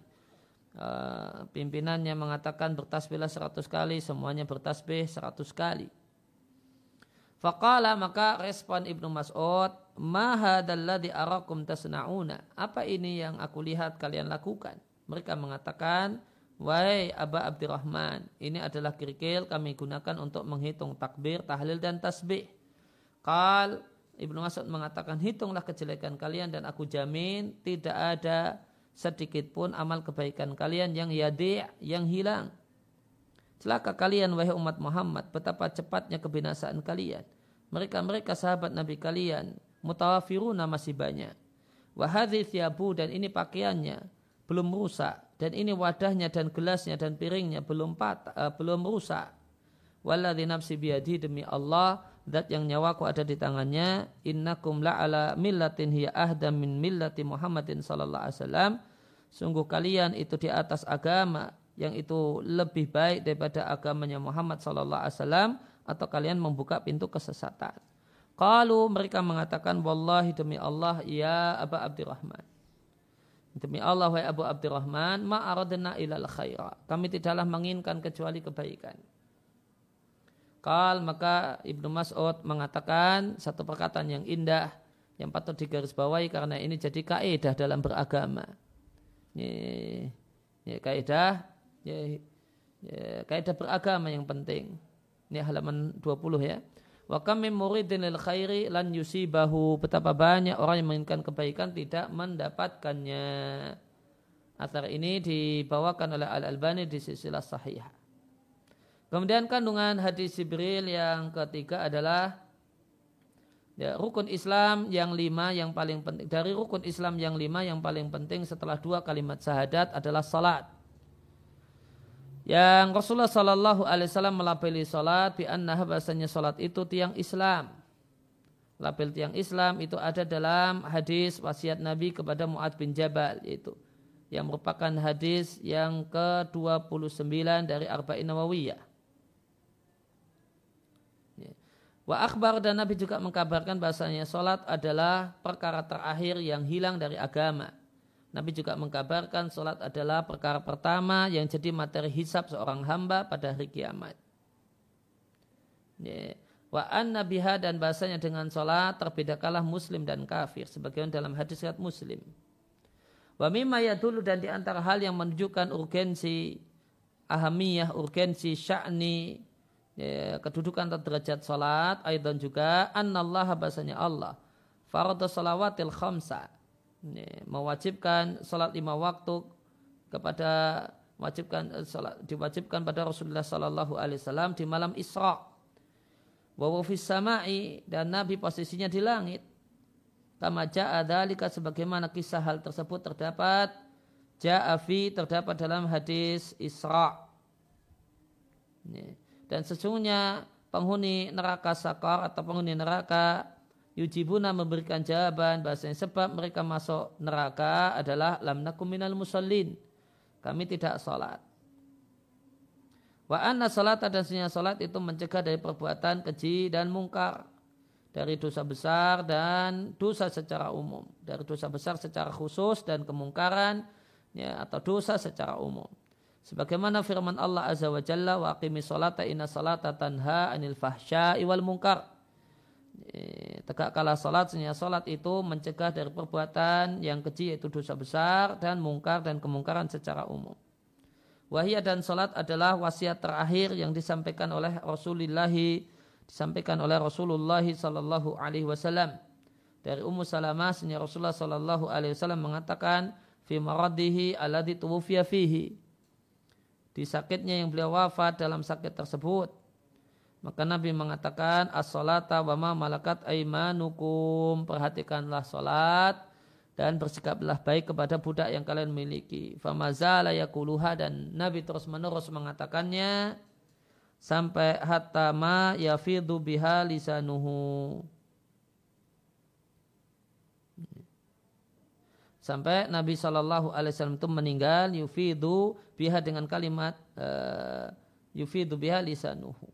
Eh, pimpinannya mengatakan bertasbihlah seratus kali, semuanya bertasbih seratus kali. Faqala maka respon Ibnu Mas'ud, "Ma hadzalladzi arakum tasna'una?" Apa ini yang aku lihat kalian lakukan? Mereka mengatakan, Wahai Aba Abdurrahman, ini adalah kerikil kami gunakan untuk menghitung takbir, tahlil dan tasbih. Kal Ibnu Mas'ud mengatakan hitunglah kejelekan kalian dan aku jamin tidak ada sedikit pun amal kebaikan kalian yang yadi' yang hilang. Celaka kalian wahai umat Muhammad, betapa cepatnya kebinasaan kalian. Mereka-mereka sahabat Nabi kalian, mutawafiruna masih banyak. Wahadhi thiabu dan ini pakaiannya belum rusak dan ini wadahnya dan gelasnya dan piringnya belum patah, uh, belum rusak. Walladhi nafsi biyadi demi Allah zat yang nyawaku ada di tangannya innakum la'ala millatin hiya ahda min millati Muhammadin sallallahu alaihi wasallam sungguh kalian itu di atas agama yang itu lebih baik daripada agamanya Muhammad sallallahu alaihi wasallam atau kalian membuka pintu kesesatan. Kalau mereka mengatakan wallahi demi Allah ya Aba Abdurrahman Demi Allah wa Abu Abdurrahman, ma'aradna ilal khaira. Kami tidaklah menginginkan kecuali kebaikan. Kal maka Ibnu Mas'ud mengatakan satu perkataan yang indah yang patut digarisbawahi karena ini jadi kaidah dalam beragama. Ini, ini kaidah kaidah beragama yang penting. Ini halaman 20 ya. Wa kam min muridin lil khairi lan yusibahu. Betapa banyak orang yang menginginkan kebaikan tidak mendapatkannya. Atar ini dibawakan oleh Al-Albani di silsilah sahih. Kemudian kandungan hadis Jibril yang ketiga adalah ya, rukun Islam yang lima yang paling penting. Dari rukun Islam yang lima yang paling penting setelah dua kalimat syahadat adalah salat yang Rasulullah Shallallahu Alaihi Wasallam melabeli salat bi bahasanya salat itu tiang Islam. Label tiang Islam itu ada dalam hadis wasiat Nabi kepada Muad bin Jabal itu yang merupakan hadis yang ke-29 dari Arba'in Nawawiyah. Ya. Wa akhbar dan Nabi juga mengkabarkan bahasanya salat adalah perkara terakhir yang hilang dari agama Nabi juga mengkabarkan sholat adalah perkara pertama yang jadi materi hisab seorang hamba pada hari kiamat. Wa an nabiha dan bahasanya dengan sholat terbedakalah muslim dan kafir. Sebagaimana dalam hadis riwayat muslim. Wa mimma dulu dan di antara hal yang menunjukkan urgensi ahamiyah, urgensi sya'ni, ya, kedudukan atau derajat sholat, dan juga annallaha bahasanya Allah. Faradu salawatil khamsa mewajibkan salat lima waktu kepada mewajibkan eh, salat diwajibkan pada Rasulullah Sallallahu Alaihi Wasallam di malam Isra. Wa samai dan Nabi posisinya di langit. Kama ja'a dalika sebagaimana kisah hal tersebut terdapat ja'a fi terdapat dalam hadis Isra. Dan sesungguhnya penghuni neraka sakar atau penghuni neraka yujibuna memberikan jawaban bahasanya sebab mereka masuk neraka adalah lam nakum minal musallin. Kami tidak sholat. Wa anna salat dan senyap salat itu mencegah dari perbuatan keji dan mungkar. Dari dosa besar dan dosa secara umum. Dari dosa besar secara khusus dan kemungkaran ya, atau dosa secara umum. Sebagaimana firman Allah Azza wa Jalla wa aqimi salata inna salata tanha anil fahsya'i wal munkar tegakkanlah salat sehingga salat itu mencegah dari perbuatan yang kecil yaitu dosa besar dan mungkar dan kemungkaran secara umum. Wahia dan salat adalah wasiat terakhir yang disampaikan oleh Rasulullah disampaikan oleh Rasulullah sallallahu alaihi wasallam. Dari Ummu Salamah sehingga Rasulullah sallallahu alaihi wasallam mengatakan fi maradihi alladhi tuwfiya fihi. Di sakitnya yang beliau wafat dalam sakit tersebut maka Nabi mengatakan as-salata wa ma malakat aimanukum. Perhatikanlah salat dan bersikaplah baik kepada budak yang kalian miliki. Famazala yakuluha dan Nabi terus menerus mengatakannya sampai hatta ma yafidu biha lisanuhu. Sampai Nabi Shallallahu Alaihi Wasallam itu meninggal yufidu biha dengan kalimat uh, yufidu biha lisanuhu.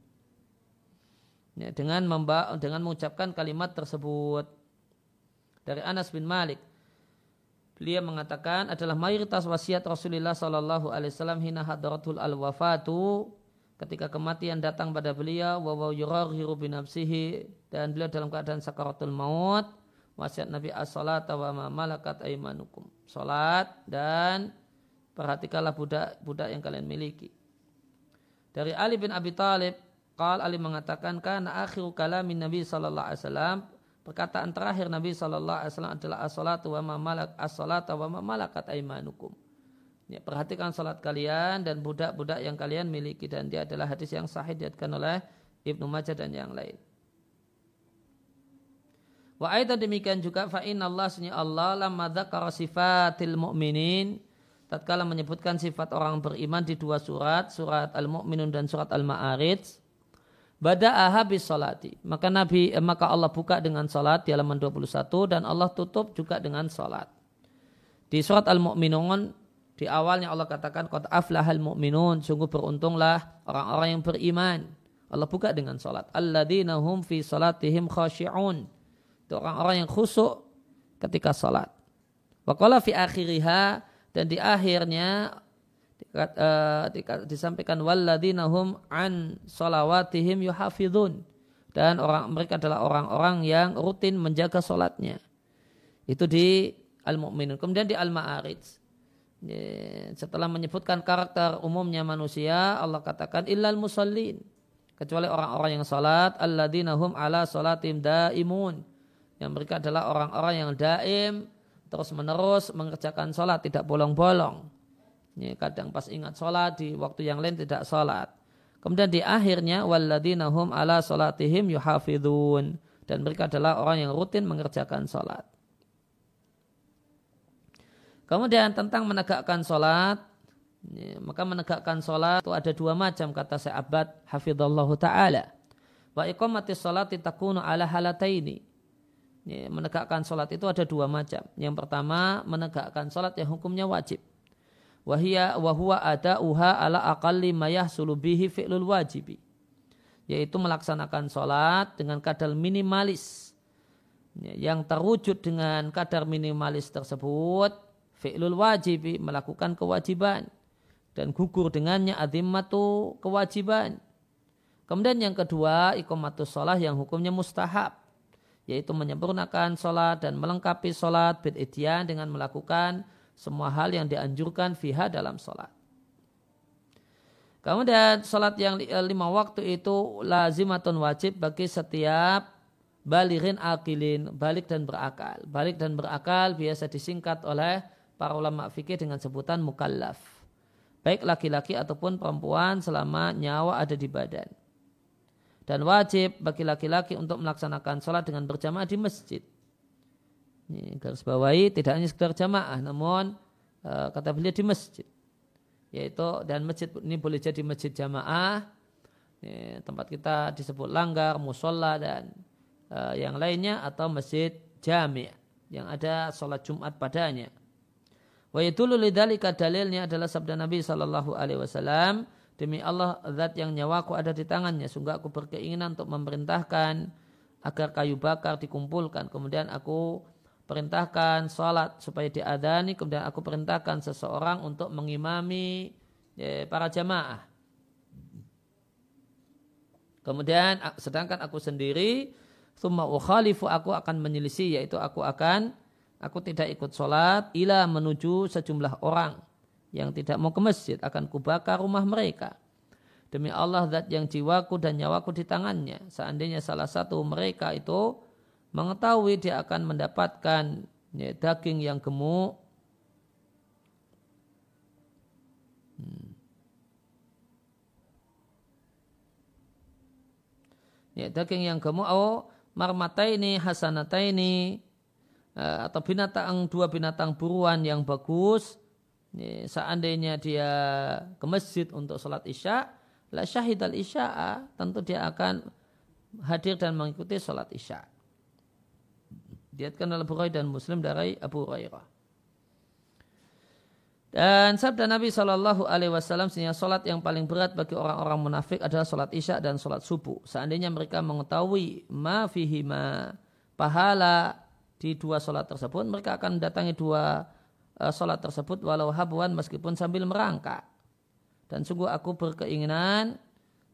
Ya, dengan memba dengan mengucapkan kalimat tersebut. Dari Anas bin Malik beliau mengatakan adalah mayoritas wasiat Rasulullah Shallallahu Alaihi Wasallam hina hadratul al wafatu ketika kematian datang pada beliau wa yuraghiru binafsihi dan beliau dalam keadaan sakaratul maut wasiat Nabi as-salat wa ma malakat aimanukum. Salat dan perhatikanlah budak-budak yang kalian miliki. Dari Ali bin Abi Talib, Qal Ali mengatakan karena akhir kalamin Nabi sallallahu alaihi wasallam perkataan terakhir Nabi sallallahu alaihi wasallam adalah as-salatu wa ma malak wa ma aimanukum. Ya, perhatikan salat kalian dan budak-budak yang kalian miliki dan dia adalah hadis yang sahih diatkan oleh Ibnu Majah dan yang lain. Wa aidan demikian juga fa inna Allah sunya Allah lamma dzakara sifatil mu'minin tatkala menyebutkan sifat orang beriman di dua surat, surat Al-Mu'minun dan surat Al-Ma'arij. Bada'aha bis salati. Maka Nabi eh, maka Allah buka dengan salat di halaman 21 dan Allah tutup juga dengan salat. Di surat Al-Mu'minun di awalnya Allah katakan qad aflahal mu'minun, sungguh beruntunglah orang-orang yang beriman. Allah buka dengan salat. Alladzina hum fi salatihim khashi'un itu orang-orang yang khusuk ketika salat. Waqala fi akhiriha dan di akhirnya uh, disampaikan walladzina hum an salawatihim yuhafidun dan orang mereka adalah orang-orang yang rutin menjaga salatnya. Itu di Al-Mu'minun. Kemudian di Al-Ma'arij. Setelah menyebutkan karakter umumnya manusia, Allah katakan illal musallin. Kecuali orang-orang yang salat, alladzina hum ala salatim daimun yang mereka adalah orang-orang yang daim terus menerus mengerjakan sholat tidak bolong-bolong. Ini kadang pas ingat sholat di waktu yang lain tidak sholat. Kemudian di akhirnya waladina hum ala sholatihim yuhafidun dan mereka adalah orang yang rutin mengerjakan sholat. Kemudian tentang menegakkan sholat, maka menegakkan sholat itu ada dua macam kata Abad hafidhallahu ta'ala. Wa iqamati sholat takunu ala halataini Ya, menegakkan sholat itu ada dua macam. Yang pertama menegakkan sholat yang hukumnya wajib. Wahia wahwa ada uha ala akalli mayah sulubihi fi'lul wajibi. Yaitu melaksanakan sholat dengan kadar minimalis. Ya, yang terwujud dengan kadar minimalis tersebut fi'lul wajibi melakukan kewajiban. Dan gugur dengannya adimatu kewajiban. Kemudian yang kedua ikomatus sholat yang hukumnya mustahab yaitu menyempurnakan sholat dan melengkapi sholat bid'idyan dengan melakukan semua hal yang dianjurkan fiha dalam sholat. Kemudian sholat yang eh, lima waktu itu lazimatun wajib bagi setiap balirin akilin, balik dan berakal. Balik dan berakal biasa disingkat oleh para ulama fikih dengan sebutan mukallaf. Baik laki-laki ataupun perempuan selama nyawa ada di badan dan wajib bagi laki-laki untuk melaksanakan sholat dengan berjamaah di masjid. Ini garis bawahi tidak hanya sekedar jamaah, namun uh, kata beliau di masjid. Yaitu dan masjid ini boleh jadi masjid jamaah, ini, tempat kita disebut langgar, musola dan uh, yang lainnya atau masjid jami' yang ada sholat Jumat padanya. Wa yadullu lidzalika dalilnya adalah sabda Nabi sallallahu alaihi wasallam Demi Allah, zat yang nyawaku ada di tangannya. Sungguh aku berkeinginan untuk memerintahkan agar kayu bakar dikumpulkan. Kemudian aku perintahkan sholat supaya diadani. Kemudian aku perintahkan seseorang untuk mengimami ya, para jamaah. Kemudian sedangkan aku sendiri Thumma ukhalifu aku akan menyelisih yaitu aku akan aku tidak ikut sholat ila menuju sejumlah orang yang tidak mau ke masjid akan kubakar rumah mereka. Demi Allah zat yang jiwaku dan nyawaku di tangannya. Seandainya salah satu mereka itu mengetahui dia akan mendapatkan ya, daging yang gemuk. Hmm. Ya, daging yang gemuk, oh marmata ini, hasanata ini, eh, atau binatang dua binatang buruan yang bagus, seandainya dia ke masjid untuk sholat isya, la syahid al isya'a, tentu dia akan hadir dan mengikuti sholat isya. Diatkan oleh Bukhari dan Muslim dari Abu Hurairah. Dan sabda Nabi Shallallahu Alaihi Wasallam sehingga solat yang paling berat bagi orang-orang munafik adalah solat isya dan solat subuh. Seandainya mereka mengetahui ma fihima pahala di dua solat tersebut, mereka akan mendatangi dua uh, solat tersebut walau habuan meskipun sambil merangkak. Dan sungguh aku berkeinginan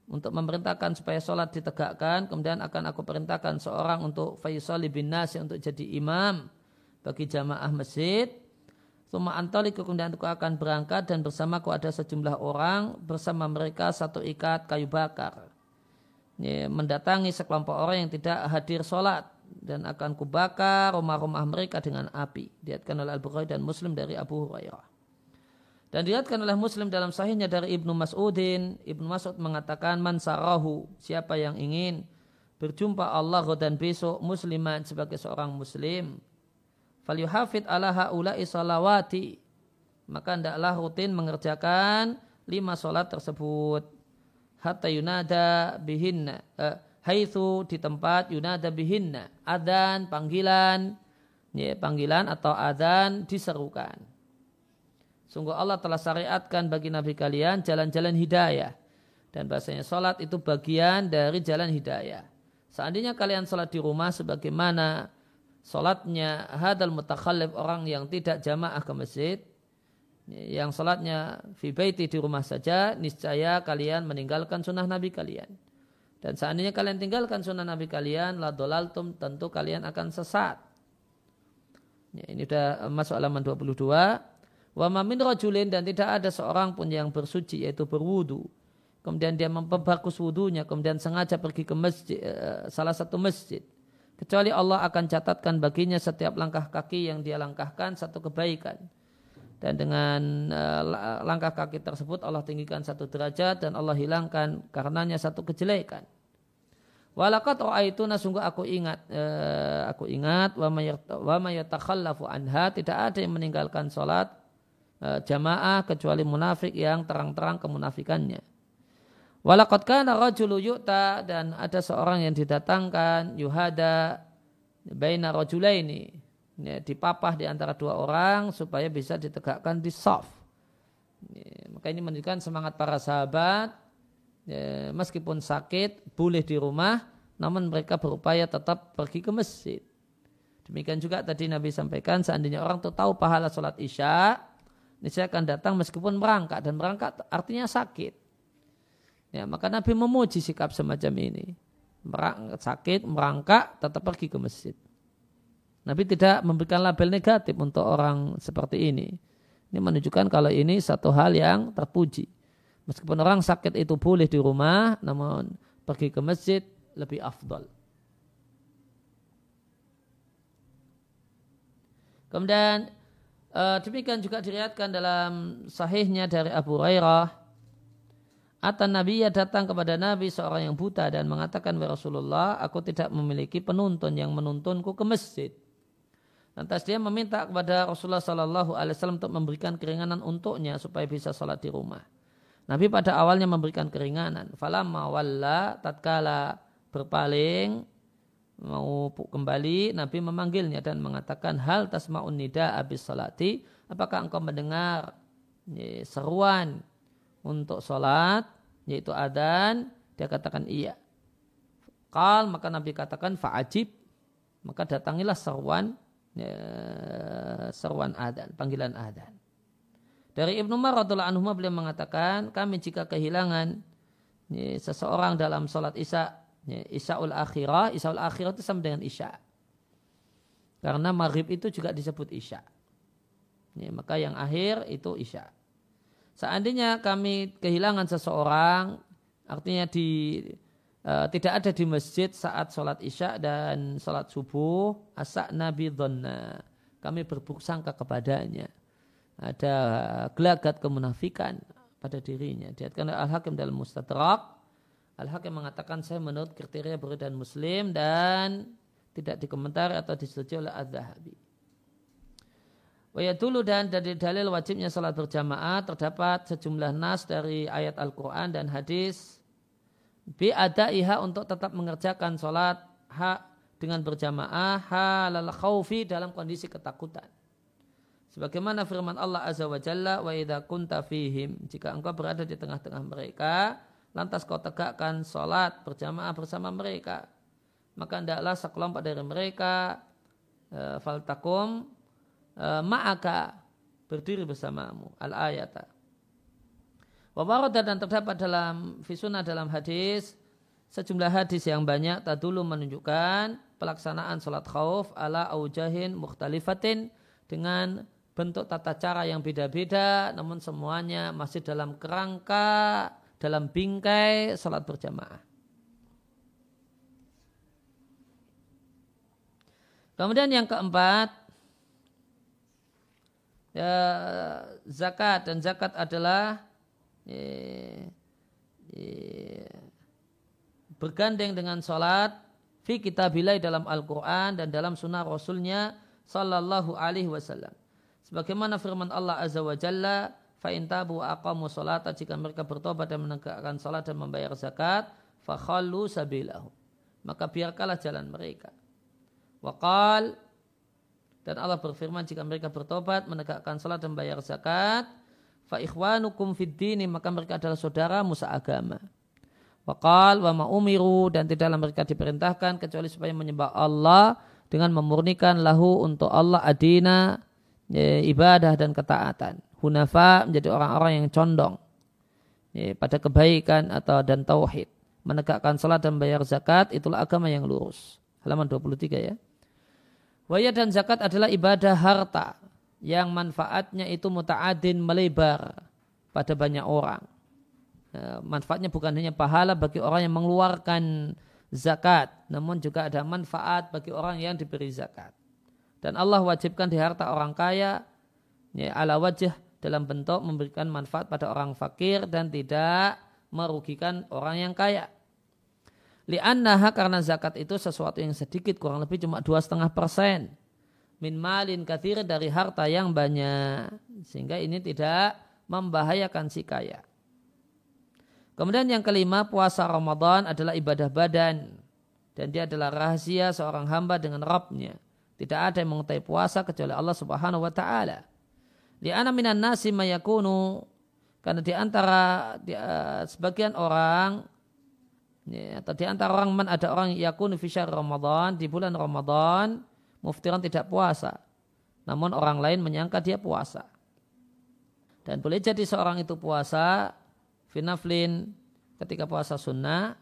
untuk memerintahkan supaya sholat ditegakkan, kemudian akan aku perintahkan seorang untuk faisali bin nasi untuk jadi imam bagi jamaah masjid. Suma antoliku kemudian aku akan berangkat dan bersamaku ada sejumlah orang bersama mereka satu ikat kayu bakar. Ini mendatangi sekelompok orang yang tidak hadir sholat dan akan kubakar rumah-rumah mereka dengan api. Diatkan oleh Al-Bukhari dan Muslim dari Abu Hurairah. Dan dilihatkan oleh Muslim dalam sahihnya dari Ibnu Mas'udin, Ibnu Mas'ud mengatakan man sarahu, siapa yang ingin berjumpa Allah dan besok musliman sebagai seorang muslim. Falyuhafid ala haula'i salawati. Maka hendaklah rutin mengerjakan lima solat tersebut. Hatta yunada bihinna. Eh, haithu di tempat yunada bihinna. Adan, panggilan. Ya, panggilan atau adan diserukan. Sungguh Allah telah syariatkan bagi Nabi kalian jalan-jalan hidayah. Dan bahasanya sholat itu bagian dari jalan hidayah. Seandainya kalian sholat di rumah sebagaimana sholatnya hadal mutakhallif orang yang tidak jamaah ke masjid. Yang sholatnya fi baiti di rumah saja, niscaya kalian meninggalkan sunnah Nabi kalian. Dan seandainya kalian tinggalkan sunnah Nabi kalian, la dolaltum, tentu kalian akan sesat. Ya, ini sudah masuk halaman 22. Wa min rajulin dan tidak ada seorang pun yang bersuci yaitu berwudu. Kemudian dia memperbagus wudunya, kemudian sengaja pergi ke masjid, eh, salah satu masjid. Kecuali Allah akan catatkan baginya setiap langkah kaki yang dia langkahkan satu kebaikan. Dan dengan uh, langkah kaki tersebut Allah tinggikan satu derajat dan Allah hilangkan karenanya satu kejelekan. Walakat itu sungguh aku ingat uh, aku ingat wa mayatakhallafu anha tidak ada yang meninggalkan solat Eh, jamaah kecuali munafik yang terang-terang kemunafikannya. Walakot kana rajulu yu'ta dan ada seorang yang didatangkan yuhada baina rajulaini ya, dipapah di antara dua orang supaya bisa ditegakkan di soft. Ya, maka ini menunjukkan semangat para sahabat ya, meskipun sakit boleh di rumah namun mereka berupaya tetap pergi ke masjid. Demikian juga tadi Nabi sampaikan seandainya orang tuh tahu pahala sholat isya saya akan datang meskipun merangkak dan merangkak artinya sakit. Ya, maka Nabi memuji sikap semacam ini. Merangkak, sakit, merangkak, tetap pergi ke masjid. Nabi tidak memberikan label negatif untuk orang seperti ini. Ini menunjukkan kalau ini satu hal yang terpuji. Meskipun orang sakit itu boleh di rumah, namun pergi ke masjid lebih afdol. Kemudian Uh, demikian juga diriatkan dalam sahihnya dari Abu Hurairah. Atan Nabi ya datang kepada Nabi seorang yang buta dan mengatakan Rasulullah, aku tidak memiliki penuntun yang menuntunku ke masjid. Lantas dia meminta kepada Rasulullah Sallallahu Alaihi Wasallam untuk memberikan keringanan untuknya supaya bisa sholat di rumah. Nabi pada awalnya memberikan keringanan. Falamma walla tatkala berpaling mau kembali Nabi memanggilnya dan mengatakan hal tasma'un nida abis salati apakah engkau mendengar seruan untuk sholat yaitu adan dia katakan iya kal maka Nabi katakan fa'ajib maka datangilah seruan ya, seruan adan panggilan adan dari Ibnu Umar radhiallahu anhu beliau mengatakan kami jika kehilangan ya, seseorang dalam sholat isya Ya, Isyaul akhirah, Isyaul akhirah itu sama dengan Isya. Karena maghrib itu juga disebut Isya. Ya, maka yang akhir itu Isya. Seandainya kami kehilangan seseorang, artinya di uh, tidak ada di masjid saat sholat Isya dan sholat subuh, asak Nabi Donna. Kami berburuk sangka kepadanya. Ada gelagat kemunafikan pada dirinya. Diatkan Al-Hakim dalam Mustadrak Al-Hakim mengatakan saya menurut kriteria dan Muslim dan tidak dikomentari atau disetujui oleh Az-Zahabi. dulu dan dari dalil wajibnya salat berjamaah terdapat sejumlah nas dari ayat Al-Quran dan hadis bi ada iha untuk tetap mengerjakan salat hak dengan berjamaah halal khawfi dalam kondisi ketakutan. Sebagaimana firman Allah Azza wa Jalla wa idza kunta fihim jika engkau berada di tengah-tengah mereka lantas kau tegakkan salat berjamaah bersama mereka. Maka hendaklah sekelompok dari mereka e, faltakum e, ma'aka berdiri bersamamu. Al ayata wa dan terdapat dalam fisuna dalam hadis sejumlah hadis yang banyak tadulu menunjukkan pelaksanaan sholat khauf ala aujahin mukhtalifatin dengan bentuk tata cara yang beda-beda namun semuanya masih dalam kerangka dalam bingkai salat berjamaah. Kemudian yang keempat ya, zakat dan zakat adalah bergandeng dengan sholat fi kitabilai dalam Al-Quran dan dalam sunnah Rasulnya sallallahu alaihi wasallam. Sebagaimana firman Allah Azza wa Jalla, fa in tabu aqamu salata jika mereka bertobat dan menegakkan salat dan membayar zakat, fa khallu sabilahu. Maka biarkanlah jalan mereka. Waqal dan Allah berfirman jika mereka bertobat, menegakkan salat dan membayar zakat, fa ikhwanukum fid dini maka mereka adalah saudara musa agama. Waqal wa ma umiru dan tidaklah mereka diperintahkan kecuali supaya menyembah Allah dengan memurnikan lahu untuk Allah adina ya, ibadah dan ketaatan. Hunafa menjadi orang-orang yang condong ya, pada kebaikan atau dan tauhid. Menegakkan salat dan bayar zakat itulah agama yang lurus. Halaman 23 ya. Waya dan zakat adalah ibadah harta yang manfaatnya itu muta'adin melebar pada banyak orang. Ya, manfaatnya bukan hanya pahala bagi orang yang mengeluarkan zakat, namun juga ada manfaat bagi orang yang diberi zakat. Dan Allah wajibkan di harta orang kaya ya, ala wajah dalam bentuk memberikan manfaat pada orang fakir dan tidak merugikan orang yang kaya. Li'annaha karena zakat itu sesuatu yang sedikit kurang lebih cuma dua setengah persen min malin kathir dari harta yang banyak sehingga ini tidak membahayakan si kaya. Kemudian yang kelima puasa Ramadan adalah ibadah badan dan dia adalah rahasia seorang hamba dengan Rabbnya. Tidak ada yang mengetahui puasa kecuali Allah Subhanahu wa taala. Di ana minan nasi mayakunu karena di antara di, uh, sebagian orang ya, atau di antara orang man ada orang yakunu fi Ramadan di bulan Ramadan muftiran tidak puasa. Namun orang lain menyangka dia puasa. Dan boleh jadi seorang itu puasa finaflin ketika puasa sunnah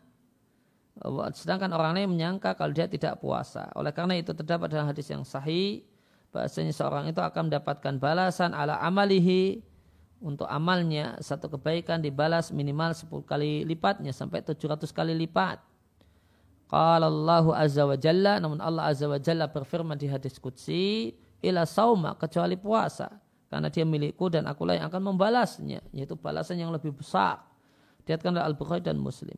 Sedangkan orang lain menyangka kalau dia tidak puasa. Oleh karena itu terdapat dalam hadis yang sahih bahasanya seorang itu akan mendapatkan balasan ala amalihi untuk amalnya satu kebaikan dibalas minimal 10 kali lipatnya sampai 700 kali lipat. Qala Allah Azza wa Jalla namun Allah Azza wa Jalla berfirman di hadis qudsi ila sauma kecuali puasa karena dia milikku dan akulah yang akan membalasnya yaitu balasan yang lebih besar. Diatkan oleh Al-Bukhari dan Muslim.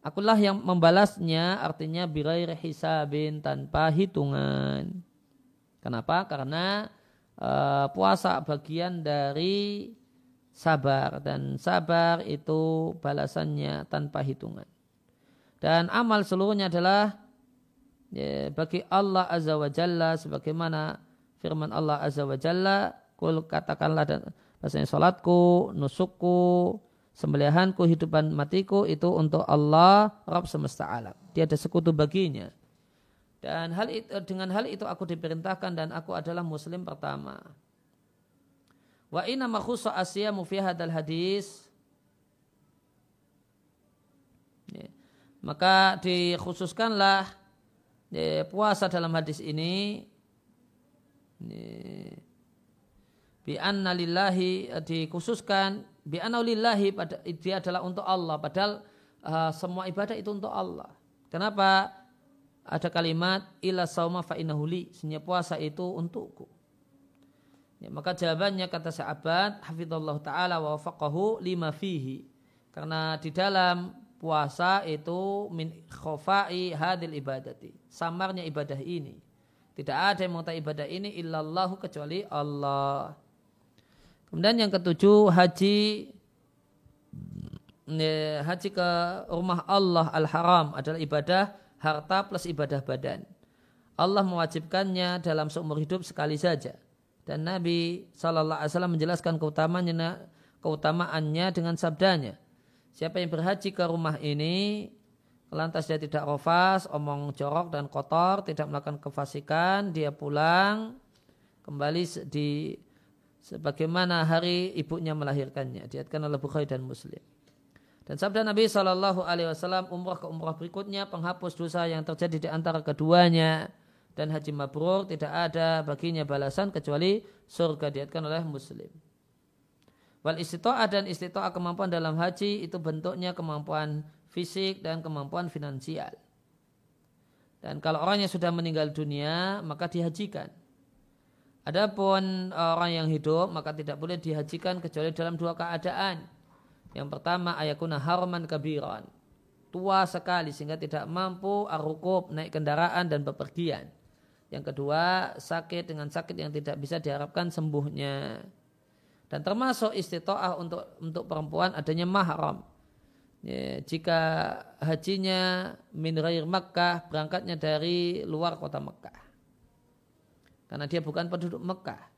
Akulah yang membalasnya artinya birair hisabin tanpa hitungan. Kenapa? Karena uh, puasa bagian dari sabar dan sabar itu balasannya tanpa hitungan. Dan amal seluruhnya adalah ya, bagi Allah Azza wa Jalla sebagaimana firman Allah Azza wa Jalla kul katakanlah dan bahasanya salatku, nusukku, sembelihanku, hidupan matiku itu untuk Allah, Rabb semesta alam. Dia ada sekutu baginya. Dan hal itu, dengan hal itu aku diperintahkan dan aku adalah muslim pertama. Wa inna makhusa asya fi hadis. Ya. Maka dikhususkanlah ya, puasa dalam hadis ini. Ya, bi anna lillahi dikhususkan bi lillahi pada dia adalah untuk Allah padahal uh, semua ibadah itu untuk Allah. Kenapa? Ada kalimat ila sauma fa innahuli, puasa itu untukku. Ya, maka jawabannya kata sahabat hafizallahu taala wa wafaqahu lima fihi. Karena di dalam puasa itu min khofai hadil ibadati. Samarnya ibadah ini. Tidak ada yang mengetahui ibadah ini illallahu kecuali Allah. Kemudian yang ketujuh haji haji ke rumah Allah al-haram adalah ibadah harta plus ibadah badan. Allah mewajibkannya dalam seumur hidup sekali saja Dan Nabi Wasallam menjelaskan keutamaannya dengan sabdanya. Siapa yang berhaji ke rumah ini, lantas dia tidak rofas, omong jorok dan kotor, tidak melakukan kefasikan, dia pulang kembali di sebagaimana hari ibunya melahirkannya. Diatkan oleh Bukhari dan Muslim. Dan sabda Nabi Shallallahu Alaihi Wasallam umrah ke umrah berikutnya penghapus dosa yang terjadi di antara keduanya dan haji mabrur tidak ada baginya balasan kecuali surga diatkan oleh muslim. Wal istito'ah dan istito'ah kemampuan dalam haji itu bentuknya kemampuan fisik dan kemampuan finansial. Dan kalau orangnya sudah meninggal dunia maka dihajikan. Adapun orang yang hidup maka tidak boleh dihajikan kecuali dalam dua keadaan. Yang pertama ayakuna harman kabiran. Tua sekali sehingga tidak mampu arukub naik kendaraan dan bepergian. Yang kedua, sakit dengan sakit yang tidak bisa diharapkan sembuhnya. Dan termasuk istitoah untuk untuk perempuan adanya mahram. Ya, jika hajinya min ghair Makkah, berangkatnya dari luar kota Mekah. Karena dia bukan penduduk Mekah.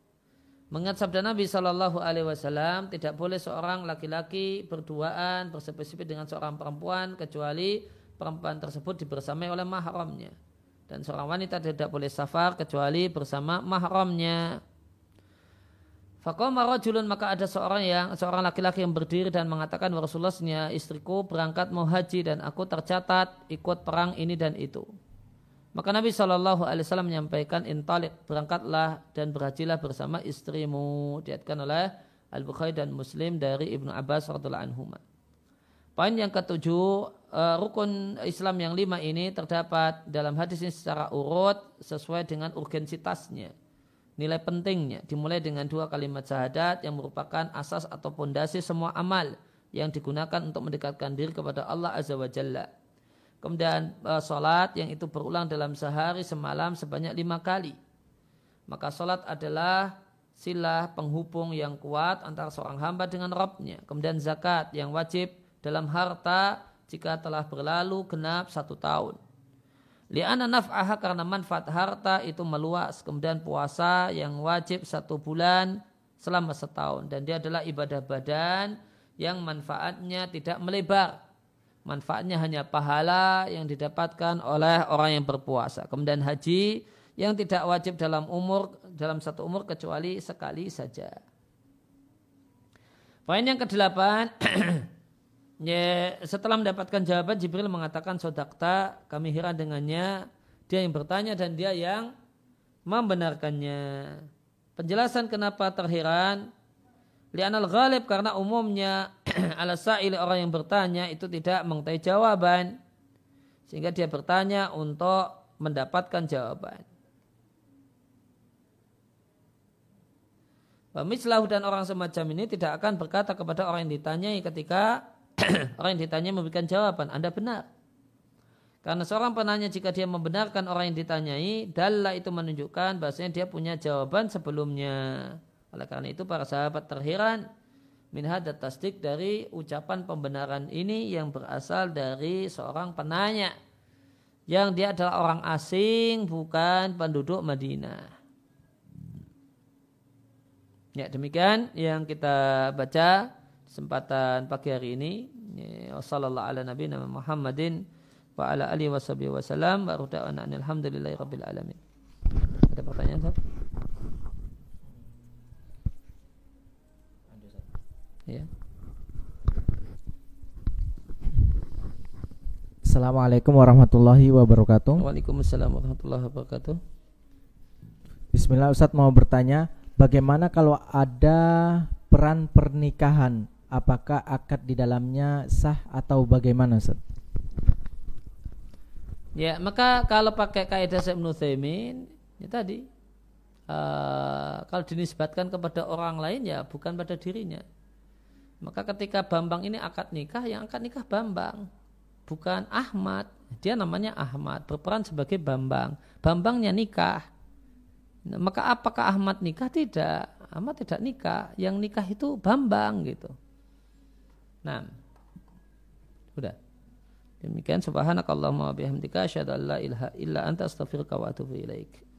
Mengingat sabda Nabi Shallallahu Alaihi Wasallam tidak boleh seorang laki-laki berduaan bersepit-sepit dengan seorang perempuan kecuali perempuan tersebut dibersamai oleh mahramnya dan seorang wanita tidak boleh safar kecuali bersama mahramnya. Fakoma rajulun maka ada seorang yang seorang laki-laki yang berdiri dan mengatakan Rasulullah istriku berangkat mau haji dan aku tercatat ikut perang ini dan itu. Maka Nabi Shallallahu Alaihi Wasallam menyampaikan intalik berangkatlah dan berhajilah bersama istrimu diatkan oleh Al Bukhari dan Muslim dari Ibnu Abbas radhiallahu anhu. Poin yang ketujuh, uh, rukun Islam yang lima ini terdapat dalam hadis ini secara urut sesuai dengan urgensitasnya. Nilai pentingnya dimulai dengan dua kalimat syahadat yang merupakan asas atau pondasi semua amal yang digunakan untuk mendekatkan diri kepada Allah Azza wa Jalla. Kemudian uh, sholat yang itu berulang dalam sehari semalam sebanyak lima kali. Maka sholat adalah silah penghubung yang kuat antara seorang hamba dengan Robnya. Kemudian zakat yang wajib dalam harta jika telah berlalu genap satu tahun. Liana naf'aha karena manfaat harta itu meluas. Kemudian puasa yang wajib satu bulan selama setahun. Dan dia adalah ibadah badan yang manfaatnya tidak melebar. Manfaatnya hanya pahala yang didapatkan oleh orang yang berpuasa. Kemudian haji yang tidak wajib dalam umur dalam satu umur kecuali sekali saja. Poin yang kedelapan Ya, setelah mendapatkan jawaban Jibril mengatakan sodakta kami heran dengannya dia yang bertanya dan dia yang membenarkannya. Penjelasan kenapa terheran Lianal ghalib karena umumnya ala sa'il orang yang bertanya itu tidak mengetahui jawaban. Sehingga dia bertanya untuk mendapatkan jawaban. Mislahu dan orang semacam ini tidak akan berkata kepada orang yang ditanyai ketika orang yang ditanya memberikan jawaban, Anda benar. Karena seorang penanya jika dia membenarkan orang yang ditanyai, dalla itu menunjukkan bahasanya dia punya jawaban sebelumnya. Oleh karena itu para sahabat terheran min hadat tasdik dari ucapan pembenaran ini yang berasal dari seorang penanya yang dia adalah orang asing bukan penduduk Madinah. Ya demikian yang kita baca kesempatan pagi hari ini. Wassallallahu ala nabi Muhammadin wa ala alihi washabihi wasallam wa ruda'ana alhamdulillahi rabbil alamin. Ada pertanyaan Ustaz? Ya. Assalamualaikum warahmatullahi wabarakatuh. Waalaikumsalam warahmatullahi wabarakatuh. Bismillah Ustaz mau bertanya, bagaimana kalau ada peran pernikahan apakah akad di dalamnya sah atau bagaimana Ustaz? Ya, maka kalau pakai kaidah Syekh Ibnu ya tadi uh, kalau dinisbatkan kepada orang lain ya bukan pada dirinya. Maka ketika Bambang ini akad nikah, yang akad nikah Bambang, bukan Ahmad. Dia namanya Ahmad, berperan sebagai Bambang. Bambangnya nikah. Maka apakah Ahmad nikah? Tidak. Ahmad tidak nikah. Yang nikah itu Bambang gitu. Nah. Sudah. Demikian subhanakallahumma wa bihamdika asyhadu an la ilaha illa anta astaghfiruka wa atubu ilaik.